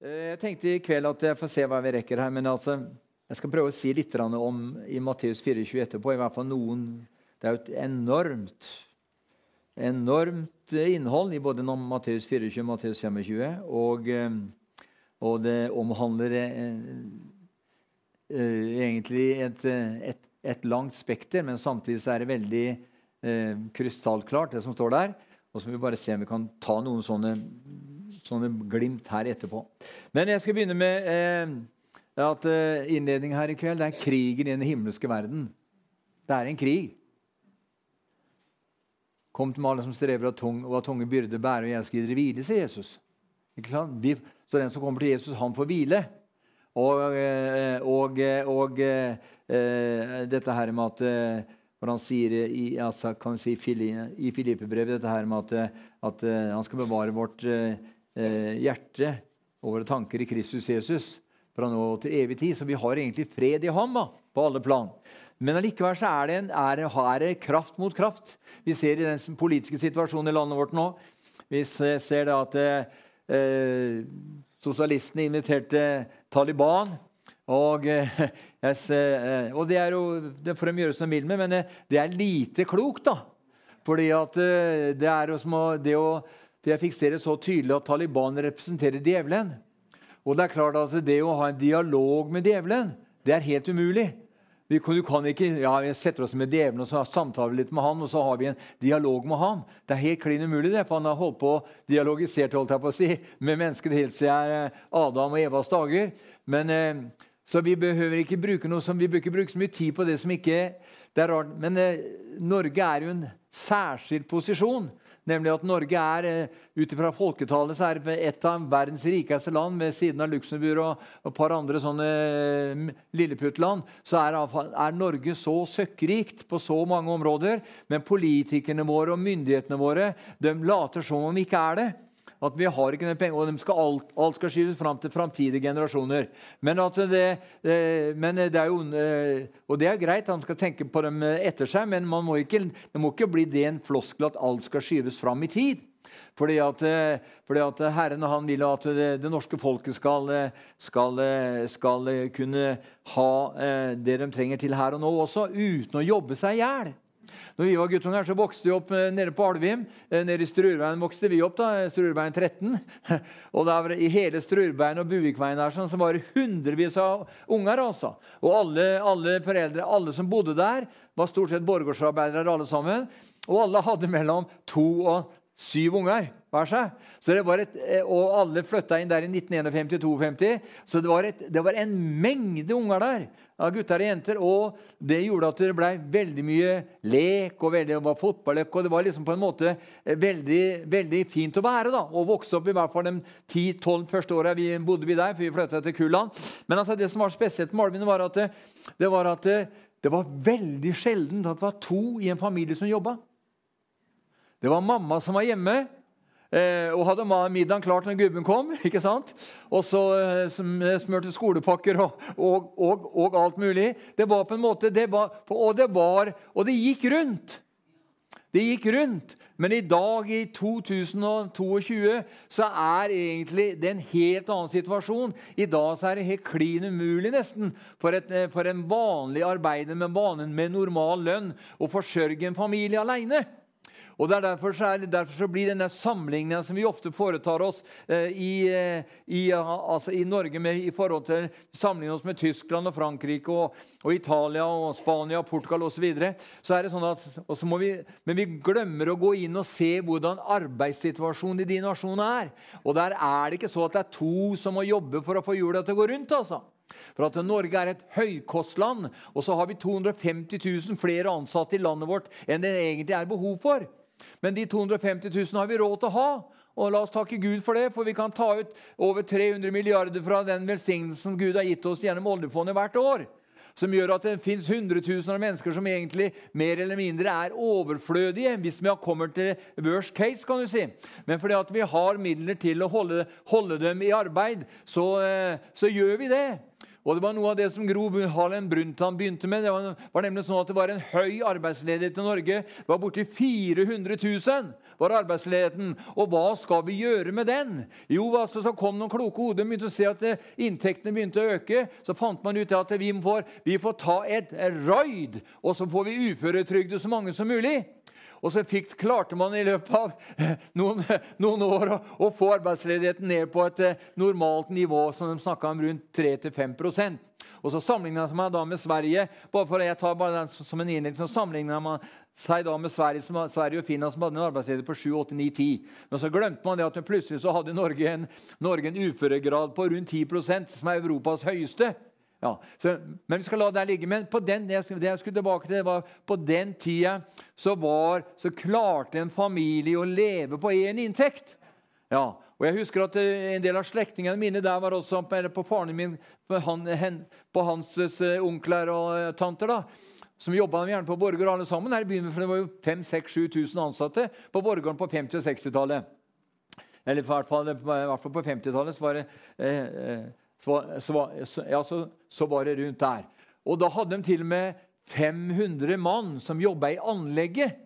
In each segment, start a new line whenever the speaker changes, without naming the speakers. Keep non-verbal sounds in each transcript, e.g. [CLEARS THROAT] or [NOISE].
Eh, jeg tenkte i kveld at jeg får se hva vi rekker her. Men altså, jeg skal prøve å si litt om i Matteus 24 etterpå. i hvert fall noen, Det er jo et enormt, enormt innhold i både Matteus 24 og Matteus 25. Og, eh, og det omhandler eh, egentlig et, et, et, langt spekter, men samtidig er det veldig eh, krystallklart, det som står der. Og så må vi bare se om vi kan ta noen sånne sånne glimt her etterpå. Men jeg skal begynne med eh, at eh, innledning her i kveld det er krigen i den himmelske verden. Det er en krig. Kom til meg alle som strever og har tunge byrder bære, og jeg skal gi dere hvile, sier Jesus. Så den som kommer til Jesus, han får hvile. Og, eh, og, eh, og, og dette her med at hva han sier i, altså, si, i Filippe-brevet dette her med at, at, han skal bevare vårt hjerte og våre tanker i Kristus Jesus fra nå til evig tid. Så vi har egentlig fred i ham da, på alle plan. Men allikevel så er det, en, er, er kraft mot kraft. Vi ser i den politiske situasjonen i landet vårt nå. Vi ser da at eh, sosialistene inviterte Taliban. Og, eh, eh, og, det er jo det får de gjøre som de vil med, men eh, det er lite klokt. da. Fordi at eh, det er jo som å, det å for jeg fikk se det så tydelig at Taliban representerer djevelen. Og det er klart at det å ha en dialog med djevelen, det er helt umulig. Du kan ikke ja, vi setter oss med djevelen og så samtaler litt med han, og så har vi en dialog med han. Det er helt klin umulig, det, for han har holdt på dialogisert holdt jeg på å si, med mennesket helt siden eh, Adam og Evas dager. Men, eh, så vi behøver ikke bruke noe som, vi ikke bruke så mye tid på det som ikke det er rart. Men eh, Norge er jo en særskilt posisjon. Nemlig at Norge er eh, ut fra folketallet så er et av verdens rikeste land ved siden av Luxembourg og et par andre sånne eh, lilleputtland. Så er, er Norge så søkkrikt på så mange områder. Men politikerne våre og myndighetene våre de later som om vi ikke er det. At vi har ikke penger, og skal alt, alt, skal skyves fram til framtidige generasjoner. Men, det, men det, er jo, eh, og det er greit, han skal tenke på dem etter seg, men må ikke, det må ikke bli det en floskel at alt skal skyves fram i tid. Fordi at, fordi at Herren han vil at det, det norske folket skal, skal, skal, kunne ha eh, det de trenger til her og nå også, uten å jobbe seg i hjel. Når vi var guttunger, så vokste vi opp eh, nede på Alvim. Eh, nede i Strurveien vokste vi opp. da, Strurveien 13. [LAUGHS] Og der, I hele Strurveien og Buvikveien der, sånn, så var det hundrevis av unger. altså. Og alle, alle, foreldre, alle som bodde der, var stort sett borgårdsarbeidere alle sammen. Og alle hadde mellom to og syv unger hver seg. Så det var et, eh, og alle flytta inn der i 1951-52. Så det var, et, det var en mengde unger der av gutter og jenter. Og det gjorde at det ble veldig mye lek og veldig, det var fotballøk. Og det var liksom på en måte eh, veldig, veldig fint å være da, og vokse opp i hvert fall de 10-12 første åra vi bodde vi der. for vi flytta til Kuland. Men altså, det som var spesielt med Malvin, var at, det, det var at det, det var veldig sjelden at det var to i en familie som jobba. Det var mamma som var hjemme. Eh, og hadde middagen klart når gubben kom. [LAUGHS] ikke sant? Og så eh, smurte skolepakker og, og, og, og, alt mulig. Det var på en måte, det var, og, det var, og det gikk rundt. Det gikk rundt. Men i dag, i 2022, så er egentlig det en helt annen situasjon. I dag er det helt klin umulig nesten for, et, eh, for en vanlig arbeider med, med normal lønn å forsørge en familie aleine. Og det er derfor, så, er, derfor så blir denne samlingen som vi ofte foretar oss eh, i, eh, i, altså i, Norge med, i forhold til sammenligner oss med Tyskland og Frankrike og, og Italia og Spania og Portugal osv. Så, videre, så er det sånn at, vi, Men vi glemmer å gå inn og se hvordan arbeidssituasjonen i de nasjonene er. Og der er det ikke så at det er to som må jobbe for å få hjula til å gå rundt. altså. For at Norge er et høykostland, og så har vi 250 000 flere ansatte i landet vårt enn det egentlig er behov for. Men de 250 000 har vi råd til å ha. Og la oss takke Gud for det, for vi kan ta ut over 300 milliarder fra den velsignelsen Gud har gitt oss gjennom oljefondet hvert år. Som gjør at det fins hundretusener av mennesker som egentlig mer eller mindre er overflødige hvis vi kommer til worst case. kan du si. Men fordi at vi har midler til å holde, holde dem i arbeid, så, eh, så gjør vi det. Og det var noe av det som Gro Harlem Brundtland begynte med. Det var, var, nemlig sånn at det var en høy arbeidsledighet i Norge. Det var borti 400 000 var arbeidsledigheten. Og hva skal vi gjøre med den? Jo, altså, så kom noen kloke hoder begynte å se at det, eh, inntektene begynte å øke. Så fant man ut at vi får, vi får ta et raid, og så får vi uføretrygde så mange som mulig. Og så fikk, klarte man i løpet av eh, noen, [LAUGHS] noen år å, å, få arbeidsledigheten ned på et eh, normalt nivå, som de snakka om rundt 3-5% og så sammenligna man da med Sverige. bare for jeg tar bare den som en innledning, så man seg da med Sverige, som, Sverige og Finland, som hadde en arbeidsledighet på 7-8-9-10. Men så glemte man det at plutselig så hadde Norge en, Norge en uføregrad på rundt 10% som er Europas høyeste. Ja, så, men vi skal la det ligge. Men på den, det jeg skulle tilbake til, var på den tida så, var, så klarte en familie å leve på én inntekt. Ja, og jeg husker at eh, En del av slektningene mine der var også på faren min, på, han, hen, på hans uh, onkler og uh, tanter. da, som jobba gjerne på Borgård alle sammen. her i byen, for Det var jo 5000-7000 ansatte på Borgården på 50- og 60-tallet. Eller i hvert fall, i hvert fall på 50-tallet så var det eh, så, så, ja, så, var det rundt der. Og da hadde de til og med 500 mann som jobba i anlegget.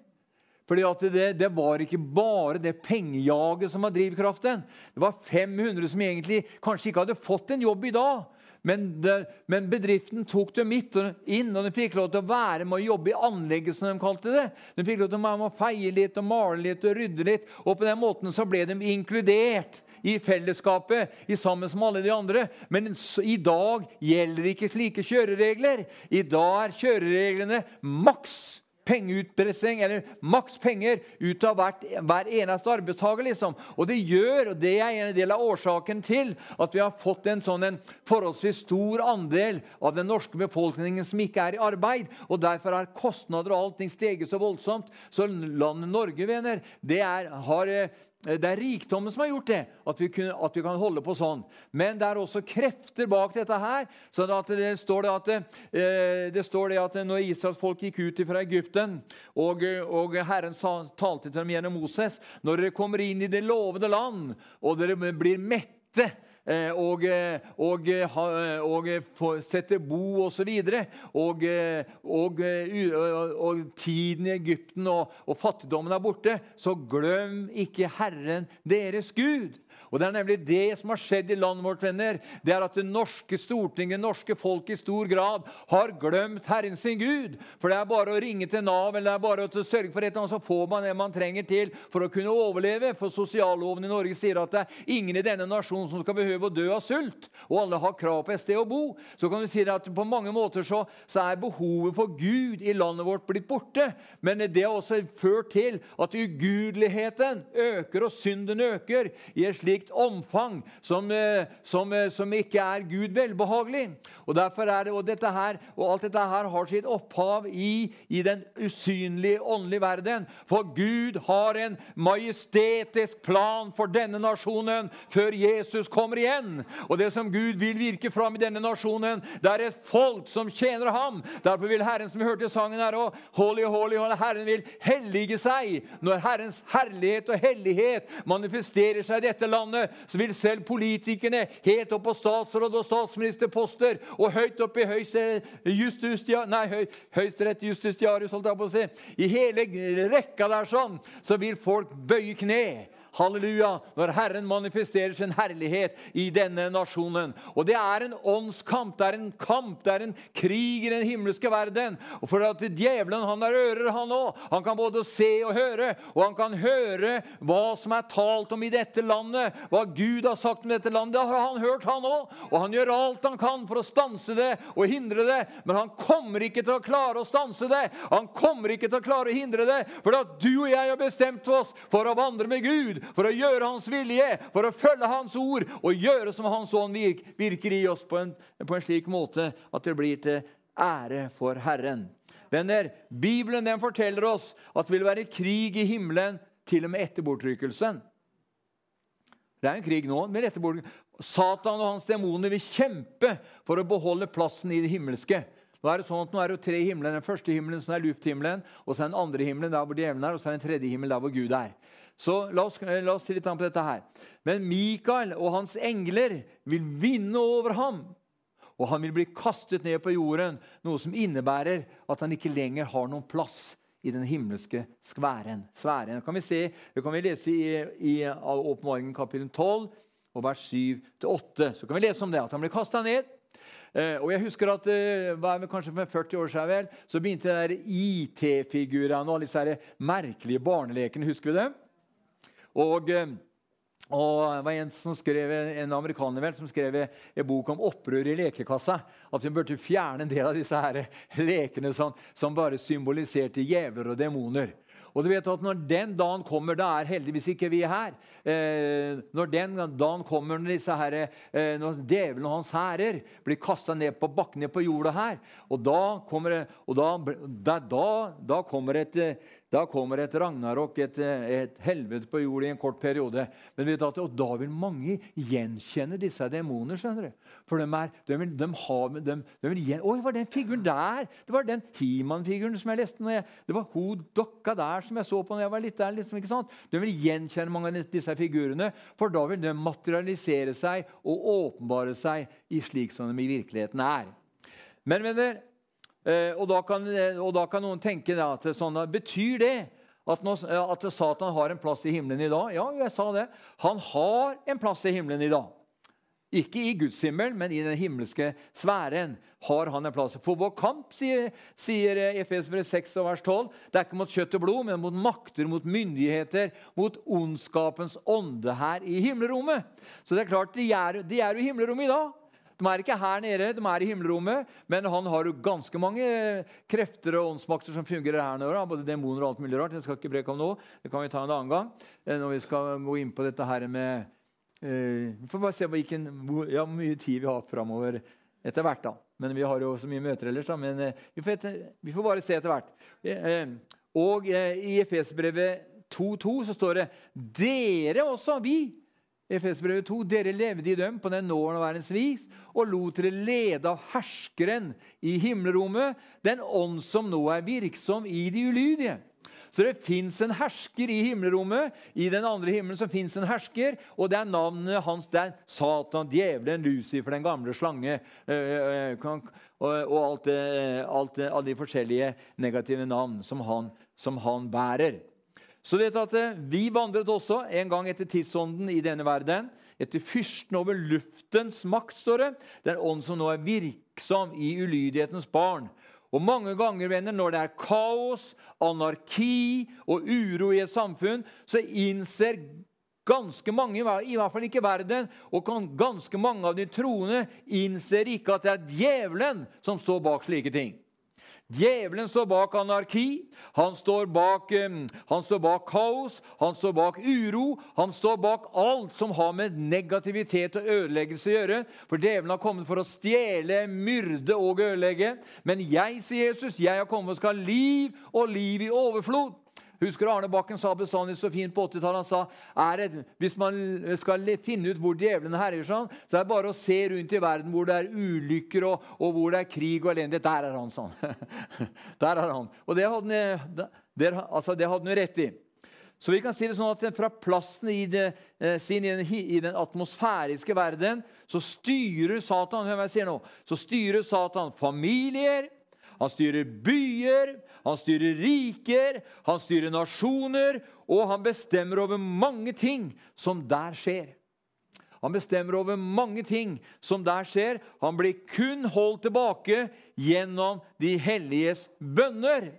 Fordi det, det, var ikke bare det pengejaget som var drivkraften. Det var 500 som egentlig kanskje ikke hadde fått en jobb i dag. Men, det, men bedriften tok dem inn, og de fikk lov til å være med å jobbe i anlegget. som De kalte det. De fikk lov til å være med å feie litt og male litt og rydde litt. Og på den måten så ble de inkludert i fellesskapet i sammen med alle de andre. Men i dag gjelder ikke slike kjøreregler. I dag er kjørereglene maks pengeutpressing, eller maks penger ut av hvert, hver eneste arbeidstaker. Liksom. Og det gjør, og det er en del av årsaken til at vi har fått en sånn en forholdsvis stor andel av den norske befolkningen som ikke er i arbeid. Og derfor har kostnader og allting steget så voldsomt. Så landet Norge, venner, det er, har eh, det er rikdommen som har gjort det, at vi, kunne, at vi, kan holde på sånn. Men det er også krefter bak dette her. så det står det at, det, det står det at når Israels folk gikk ut fra Egypten, og, og Herren talte til dem gjennom Moses Når dere kommer inn i det lovede land, og dere blir mette Eh, og, eh, og, eh, og sette bo osv. Og, og, og, og tiden i Egypten og, og fattigdommen er borte, så glem ikke Herren deres Gud. Og Det er nemlig det som har skjedd i landet vårt. venner. Det er at det norske Stortinget, norske folk i stor grad har glemt Herren sin Gud. For det er bare å ringe til Nav eller det er bare å sørge for et eller annet, så får man det man trenger til for å kunne overleve. For sosialloven i Norge sier at det er ingen i denne nasjonen som skal behøve å dø av sult. Og alle har krav på et sted å bo. Så kan vi si at på mange måter så, så er behovet for Gud i landet vårt blitt borte. Men det har også ført til at ugudeligheten øker og synden øker i et slikt slikt omfang som, eh, som, eh, som, ikke er Gud velbehagelig. Og er det, og, dette her, og alt dette her har sitt opphav i, i den usynlige, åndelige verden. For Gud har en majestetisk plan for denne nasjonen før Jesus kommer igjen. Og det som Gud vil virke fram i denne nasjonen, det er et folk som tjener ham. Derfor vil Herren, som vi hørte i sangen her også, holy, holy, holy, Herren vil hellige seg. Når Herrens herlighet og hellighet manifesterer seg i dette landet, landet, så vil selv politikerne helt opp på statsråd og statsministerposter og høyt opp i Høyesterett Justitiarius, holdt jeg på å si, i hele rekka der sånn, så vil folk bøye kne. Halleluja! Når Herren manifesterer sin herlighet i denne nasjonen. Og Det er en åndskamp, det er en kamp, det er en krig i den himmelske verden. Og for at Djevelen han har ører, han òg. Han kan både se og høre. Og han kan høre hva som er talt om i dette landet. Hva Gud har sagt om dette landet. Det har han hørt, han òg. Og han gjør alt han kan for å stanse det og hindre det. Men han kommer ikke til å klare å stanse det. Han kommer ikke til å klare å hindre det. For at du og jeg har bestemt oss for å vandre med Gud for å gjøre Hans vilje, for å følge Hans ord og gjøre som Hans ånd virker i oss på en, på en slik måte at det blir til ære for Herren. Venner, Bibelen den forteller oss at det vil være krig i himmelen til og med etter bortrykkelsen. Det er en krig nå. med Satan og hans demoner vil kjempe for å beholde plassen i det himmelske. Nå er det sånn at nå er det tre himler. Den første himmelen som er lufthimmelen, og så er den andre himmelen der hvor djevelen er, og så er den tredje himmelen der hvor Gud er. Så la oss, la oss si litt på dette her. Men Mikael og hans engler vil vinne over ham. Og han vil bli kastet ned på jorden, noe som innebærer at han ikke lenger har noen plass i den himmelske skværen. sfæren. Kan vi, se, det kan vi lese i, i Åpenbaringen kapittel 12 og vers 7-8. Så kan vi lese om det, at han blir kasta ned. Eh, og jeg husker at eh, kanskje for 40 år siden vel, så begynte IT-figurene og alle disse merkelige barnelekene. Husker vi det? Og... Eh, og det var en, som skrev, en amerikaner vel, som skrev en bok om opprør i lekekassa. At vi burde fjerne en del av disse her lekene som, som bare symboliserte djevler og demoner. Og du vet at Når den dagen kommer, da er heldigvis ikke vi her. Eh, når den dagen kommer, når, disse her, eh, når djevelen og hans hærer blir kasta ned på bakken ned på jorda her, og da kommer, og da, da, da, kommer et da kommer et ragnarok, et, et, helvete på jord i en kort periode. Men vet at, Og da vil mange gjenkjenne disse demoner. skjønner du? For de, er, de, vil, de, har, de, de vil gjen... Oi, var den figuren der? Det var den He-Man-figuren som jeg leste. Jeg, det var hun dokka der som jeg så på når jeg var litt der. Liksom, ikke sant? De vil gjenkjenne mange av disse figurene, for da vil de materialisere seg og åpenbare seg i slik som de i virkeligheten er. Men venner, Eh, og da, kan, eh, og da kan, noen tenke at sånn, Betyr det at, nå, at, Satan har en plass i himmelen i dag? Ja, jeg sa det. Han har en plass i himmelen i dag. Ikke i Guds himmel, men i den himmelske sfæren har han en plass. For vår kamp, sier, sier Efesbrevet 6 vers 12, det er ikke mot kjøtt og blod, men mot makter, mot myndigheter, mot ondskapens ånde her i himmelrommet. Så det er klart, de er, de er jo i himmelrommet i dag. De er ikke her nede, de er i himmelrommet, men han har jo ganske mange krefter og åndsmakter som fungerer her nede. Både demoner og alt mulig rart. Det skal ikke breke om nå. Det kan vi ta en annen gang. Eh, når vi skal gå inn på dette her med eh, Vi får bare se hvilken, ja, hvor mye tid vi har framover etter hvert. da. Men Vi har jo så mye møter ellers. da, men eh, vi, får etter, vi, får bare se etter hvert. Og i Efesbrevet 2.2 så står det 'Dere også, vi' Efesbrevet 2. Dere levde i dem på den nåværende vis og lot dere lede av herskeren i himmelrommet, den ånd som nå er virksom i de ulydige. Så det fins en hersker i himmelrommet. I den andre himmelen så fins en hersker, og det er navnet hans. Det er Satan, djevelen, Lucifer, den gamle slange øh, øh, og alt alt alle de forskjellige negative navn som han, som han bærer. Så vet at eh, Vi vandret også en gang etter tidsånden i denne verden. Etter fyrsten over luftens makt, står det. Den ånd som nå er virksom i ulydighetens barn. Og mange ganger, venner, når det er kaos, anarki og uro i et samfunn, så innser ganske mange, i hvert fall ikke verden, og ganske mange av de troende innser ikke at det er djevelen som står bak slike ting. Djevelen står bak anarki, han står bak, han står bak, kaos, han står bak uro. Han står bak alt som har med negativitet og ødeleggelse å gjøre. For djevelen har kommet for å stjele, myrde og ødelegge. Men jeg, sier Jesus, jeg har kommet og skal ha liv og liv i overflod. Husker du Arne Bakken sa bestandig så fint på 80-tallet. Han sa det, hvis man skal finne ut hvor djevlene herjer, sånn, så er det bare å se rundt i verden hvor det er ulykker og, og hvor det er krig og elendighet. Der er han sånn. [LAUGHS] Der er han. Og det hadde han, der, altså, rett i. Så vi kan si det sånn at Fra plassen i det, eh, sin i den, i den, atmosfæriske verden så styrer Satan hør hva jeg sier nå, så styrer Satan familier, han styrer byer, han styrer riker, han styrer nasjoner, og han bestemmer over mange ting som der skjer. Han bestemmer over mange ting som der skjer. Han blir kun holdt tilbake gjennom de helliges bønner.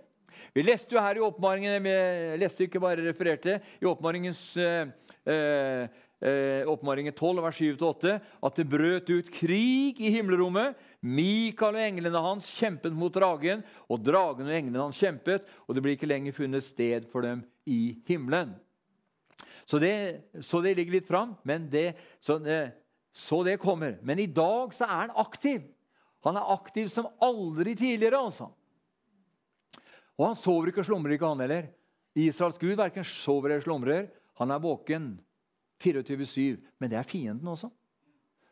Vi leste jo her i oppmaringen, jeg leste ikke bare refererte, i oppmaringens eh, eh, eh, oppmaringen 12, vers 7-8, at det brøt ut krig i himmelrommet. Mikael og englene hans kjempet mot dragen, og dragen og englene hans kjempet, og det ble ikke lenger funnet sted for dem i himmelen. Så det, så det ligger litt fram, men det, så, eh, så det kommer. Men i dag så er han aktiv. Han er aktiv som aldri tidligere. altså. Og han sover ikke og slumrer ikke, han heller. Israels gud verken sover eller slumrer. Han er våken 24-7. Men det er fienden også.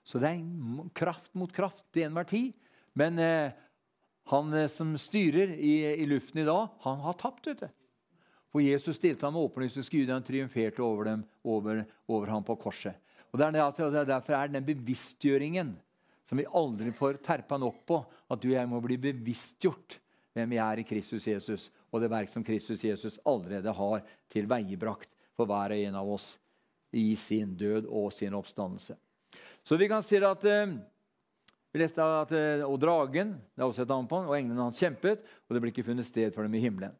Så det er kraft mot kraft til enhver tid. Men eh, han eh, som styrer i, i, luften i dag, han har tapt. vet du. For Jesus stilte ham med Gud, Han triumferte over dem, over, over ham på korset. Og det er, er Derfor er den bevisstgjøringen som vi aldri får terpa nok på. At du og jeg må bli bevisstgjort hvem vi er i Kristus Jesus, og det verk som Kristus Jesus allerede har tilveiebrakt for hver og en av oss i sin død og sin oppstandelse. Så vi kan si at eh, vi leste at, eh, Og dragen det er også et navn på han, og englene hans kjempet, og det ble ikke funnet sted for dem i himmelen.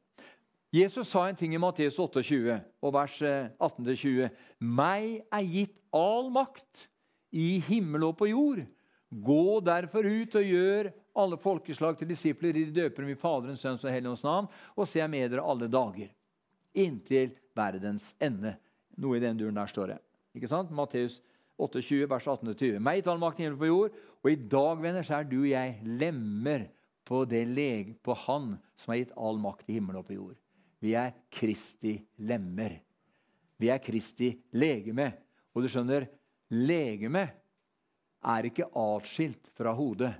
Jesus sa en ting i Matteus 28, og vers 18-20. Eh, Meg er gitt all makt i himmel og på jord. Gå derfor ut og gjør alle folkeslag til disipler. De døper dem i Faderens, Sønns og Helligåndens navn, og se med dere alle dager. Inntil verdens ende. Noe i den duren der står det. Ikke sant? Matteus 28, vers 18-20. Meg gitt all makt i himmel på jord. Og i dag, venner, så er du og jeg lemmer på det leg, på Han som har gitt all makt i himmelen og på jord. Vi er Kristi lemmer. Vi er Kristi legeme. Og du skjønner, legeme er ikke atskilt fra hodet.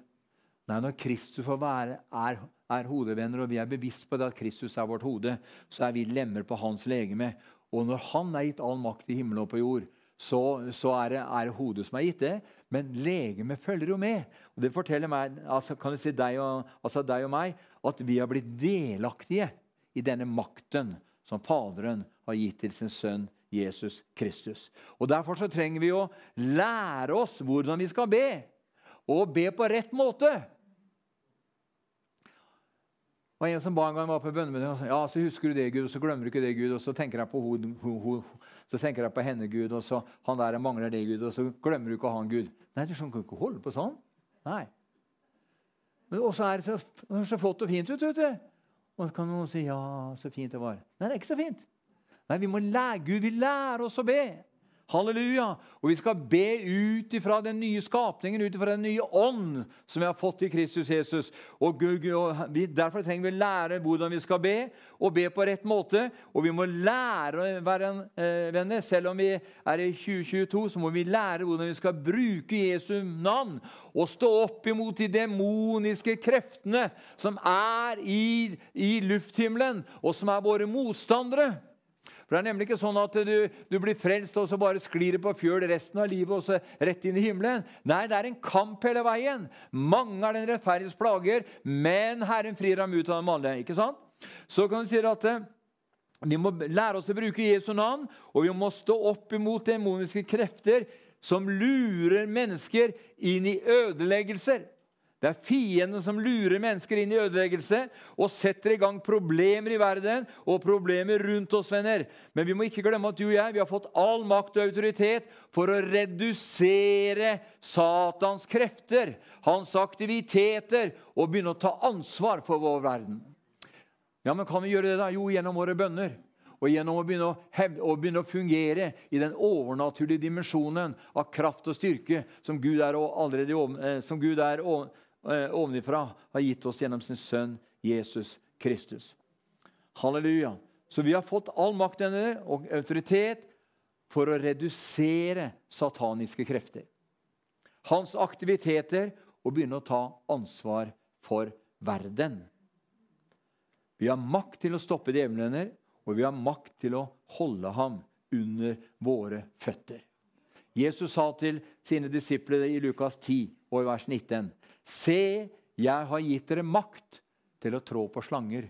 Nei, Når Kristus får være, er, er hodevenner, og vi er bevisst på det at Kristus er vårt hode, så er vi lemmer på hans legeme. Og når han er gitt all makt i himmel og på jord, så, så er, det, er, det, hodet som er gitt det. Men legemet følger jo med. Og Det forteller meg, altså, kan du si deg og, altså deg og meg at vi har blitt delaktige i denne makten som Faderen har gitt til sin sønn Jesus Kristus. Og Derfor så trenger vi å lære oss hvordan vi skal be, og be på rett måte. Og En som ba en gang var på bønnemøte, ja, så husker du det, Gud, og så glemmer du ikke det, Gud. Og så tenker jeg på, ho, ho, ho, så tenker jeg på henne, Gud, og så han der mangler det, Gud, og så glemmer du ikke han, Gud. Nei, du kan ikke holde på sånn. Nei. Men også er det så, så flott og fint ut. vet du. Og så kan noen si ja, så fint det var. Nei, det er ikke så fint. Nei, vi må lære, Gud vi lærer oss å be. Halleluja! Og vi skal be ut ifra den nye skapningen, ut ifra den nye ånd som vi har fått i Kristus Jesus. Og, Gud, og vi, Derfor trenger vi å lære hvordan vi skal be, og be på rett måte. Og vi må lære, å være eh, venner, selv om vi er i 2022, så må vi lære hvordan vi skal bruke Jesu navn og stå opp imot de demoniske kreftene som er i, i lufthimmelen, og som er våre motstandere. For det er nemlig ikke sånn at du, du blir frelst og så bare sklir på fjøl resten av livet og så rett inn i himmelen. Nei, det er en kamp hele veien. Mange er den rettferdiges plager, men Herren frir ham ut av dem alle. ikke sant? Så kan du si at eh, vi må lære oss å bruke Jesu navn, og vi må stå opp imot demoniske krefter som lurer mennesker inn i ødeleggelser. Det er fienden som lurer mennesker inn i ødeleggelse og setter i gang problemer i verden og problemer rundt oss, venner. Men vi må ikke glemme at du og jeg vi har fått all makt og autoritet for å redusere Satans krefter, hans aktiviteter, og begynne å ta ansvar for vår verden. Ja, men Kan vi gjøre det? da? Jo, gjennom våre bønner. Og gjennom å begynne å, å begynne å, fungere i den overnaturlige dimensjonen av kraft og styrke som Gud er, allerede, eh, som Gud er ovenifra har gitt oss gjennom sin sønn Jesus Kristus. Halleluja. Så vi har fått all makt og autoritet for å redusere sataniske krefter. Hans aktiviteter og begynne å ta ansvar for verden. Vi har makt til å stoppe djevlene, og vi har makt til å holde ham under våre føtter. Jesus sa til sine disipler i Lukas 10 og i vers 19.: Se, jeg har gitt dere makt til å trå på slanger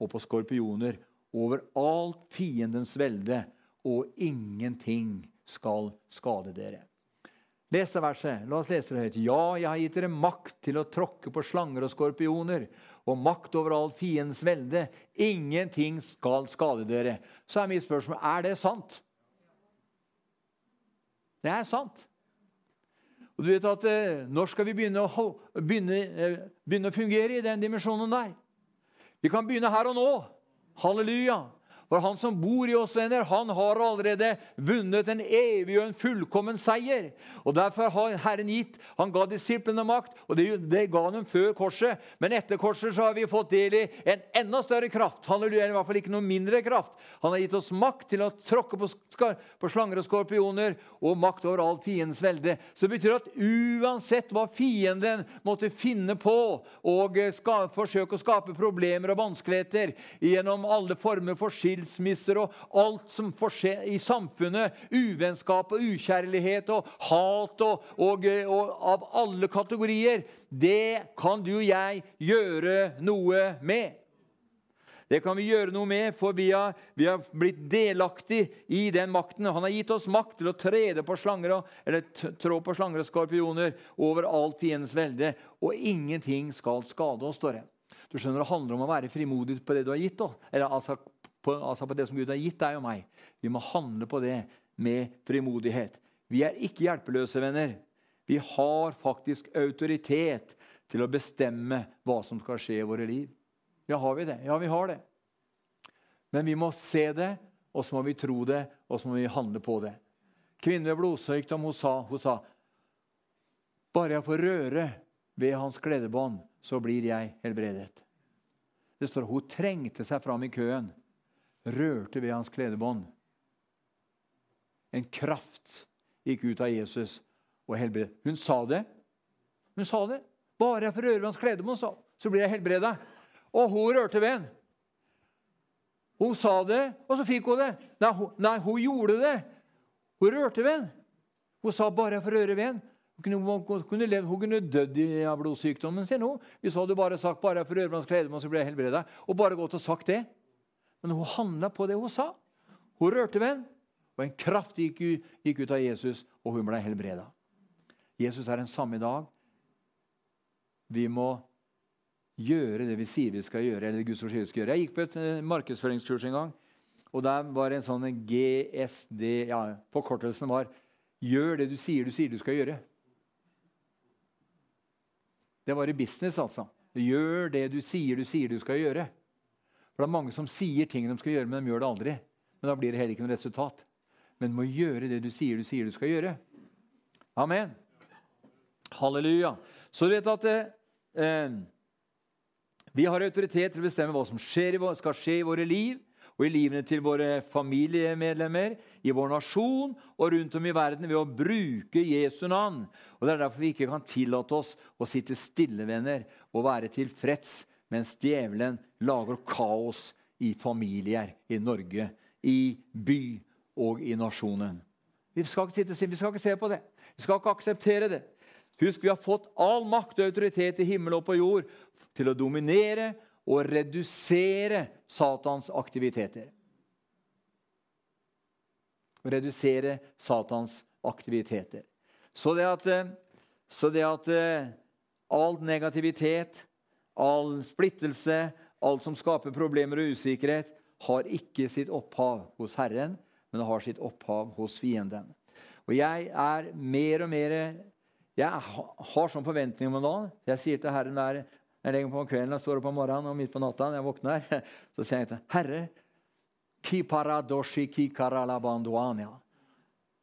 og på skorpioner over alt fiendens velde, og ingenting skal skade dere. Les det verset. La oss lese det høyt. Ja, jeg har gitt dere makt til å tråkke på slanger og skorpioner og makt over all fiendens velde. Ingenting skal skade dere. Så er mitt spørsmål er det sant. Det er sant. Og du vet at eh, Når skal vi begynne å, begynne, eh, begynne å fungere i den dimensjonen der? Vi kan begynne her og nå. Halleluja. For han som bor i oss, venner, han har allerede vunnet en evig og en fullkommen seier. Og Derfor har Herren gitt Han ga disiplene makt, og det, det ga dem før korset. Men etter korset så har vi fått del i en enda større kraft. Halleluja, i hvert fall ikke noe mindre kraft. Han har gitt oss makt til å tråkke på, på slanger og skorpioner og makt over all fiendens velde. Så det betyr at uansett hva fienden måtte finne på og skal, forsøke å skape problemer og vanskeligheter gjennom alle former for skyld skilsmisser og alt som får skje i samfunnet. Uvennskap og ukjærlighet og hat og, og, og av alle kategorier. Det kan du og jeg gjøre noe med. Det kan vi gjøre noe med, for vi har, vi har blitt delaktig i den makten. Han har gitt oss makt til å trede på slanger og, eller trå på slanger og skorpioner over alt fiendens velde, og ingenting skal skade oss, står det. Du skjønner, Det handler om å være frimodig på det du har gitt, eller altså på, altså på det som Gud har gitt deg og meg. Vi må handle på det med frimodighet. Vi er ikke hjelpeløse, venner. Vi har faktisk autoritet til å bestemme hva som skal skje i våre liv. Ja, har vi det? Ja, vi har det. Men vi må se det, og så må vi tro det, og så må vi handle på det. Kvinnen med blodsykdom hun sa, hun sa bare jeg får røre ved hans kledebånd, så blir jeg helbredet. Det står hun trengte seg fram i køen, rørte ved hans kledebånd. En kraft gikk ut av Jesus og helbredet. Hun sa det. Hun sa det. Bare jeg får røre ved hans kledebånd, så, blir jeg helbreda. Og hun rørte ved den. Hun sa det, og så fikk hun det. Nei, hun, nei, hun gjorde det. Hun rørte ved den. Hun sa bare jeg får røre ved den. Hun kunne, kunne, levd, hun kunne dødd av blodsykdommen sin. Hun. Hvis hun hadde bare sagt bare jeg får røre ved hans kledebånd, så blir jeg helbreda. Og bare gått og sagt det. Men hun handla på det hun sa. Hun rørte ved den, og en kraft gikk, gikk ut av Jesus, og hun ble helbreda. Jesus er den samme i dag. Vi må gjøre det vi sier vi skal gjøre. eller det Guds ord sier vi skal gjøre. Jeg gikk på et uh, markedsføringskurs en gang. og Der var en sånn GSD ja, Forkortelsen var 'Gjør det du sier du sier du skal gjøre'. Det var i business, altså. Gjør det du sier du sier du skal gjøre. For Det er mange som sier ting de skal gjøre, men de gjør det aldri. Men Da blir det heller ikke noe resultat. Men du må gjøre det du sier du sier du skal gjøre. Amen. Halleluja. Så du vet at eh, vi har autoritet til å bestemme hva som skjer, skal skje i våre liv og i livene til våre familiemedlemmer, i vår nasjon og rundt om i verden ved å bruke Jesu navn. Og Det er derfor vi ikke kan tillate oss å sitte stille, venner, og være tilfreds mens djevelen lager kaos i familier i Norge, i by og i nasjonen. Vi skal ikke, sitte, vi skal ikke se på det. Vi skal ikke akseptere det. Husk, vi har fått all makt og autoritet i himmel og på jord til å dominere og redusere Satans aktiviteter. Redusere Satans aktiviteter. Så det at, eh, så det at eh, all negativitet, all splittelse, alt som skaper problemer og usikkerhet, har ikke sitt opphav hos Herren, men har sitt opphav hos fienden. Og jeg er mer og mer Jeg har sånn forventning om en dag. Jeg sier til Herren hver, jeg legger på kvelden og står opp om morgenen og midt på natta når jeg våkner, [LAUGHS] så sier jeg til Herre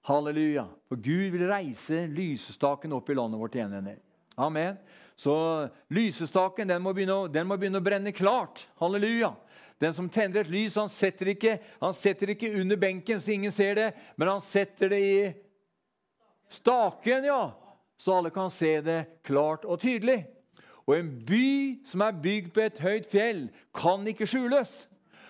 Halleluja. For Gud vil reise lysestaken opp i landet vårt igjen. Amen. Så lysestaken den må, begynne, den må begynne å brenne klart. Halleluja. Den som tenner et lys, han setter, ikke, han setter ikke under benken så ingen ser det, men han setter det i staken, ja. Så alle kan se det klart og tydelig. Og en by som er bygd på et høyt fjell, kan ikke skjules.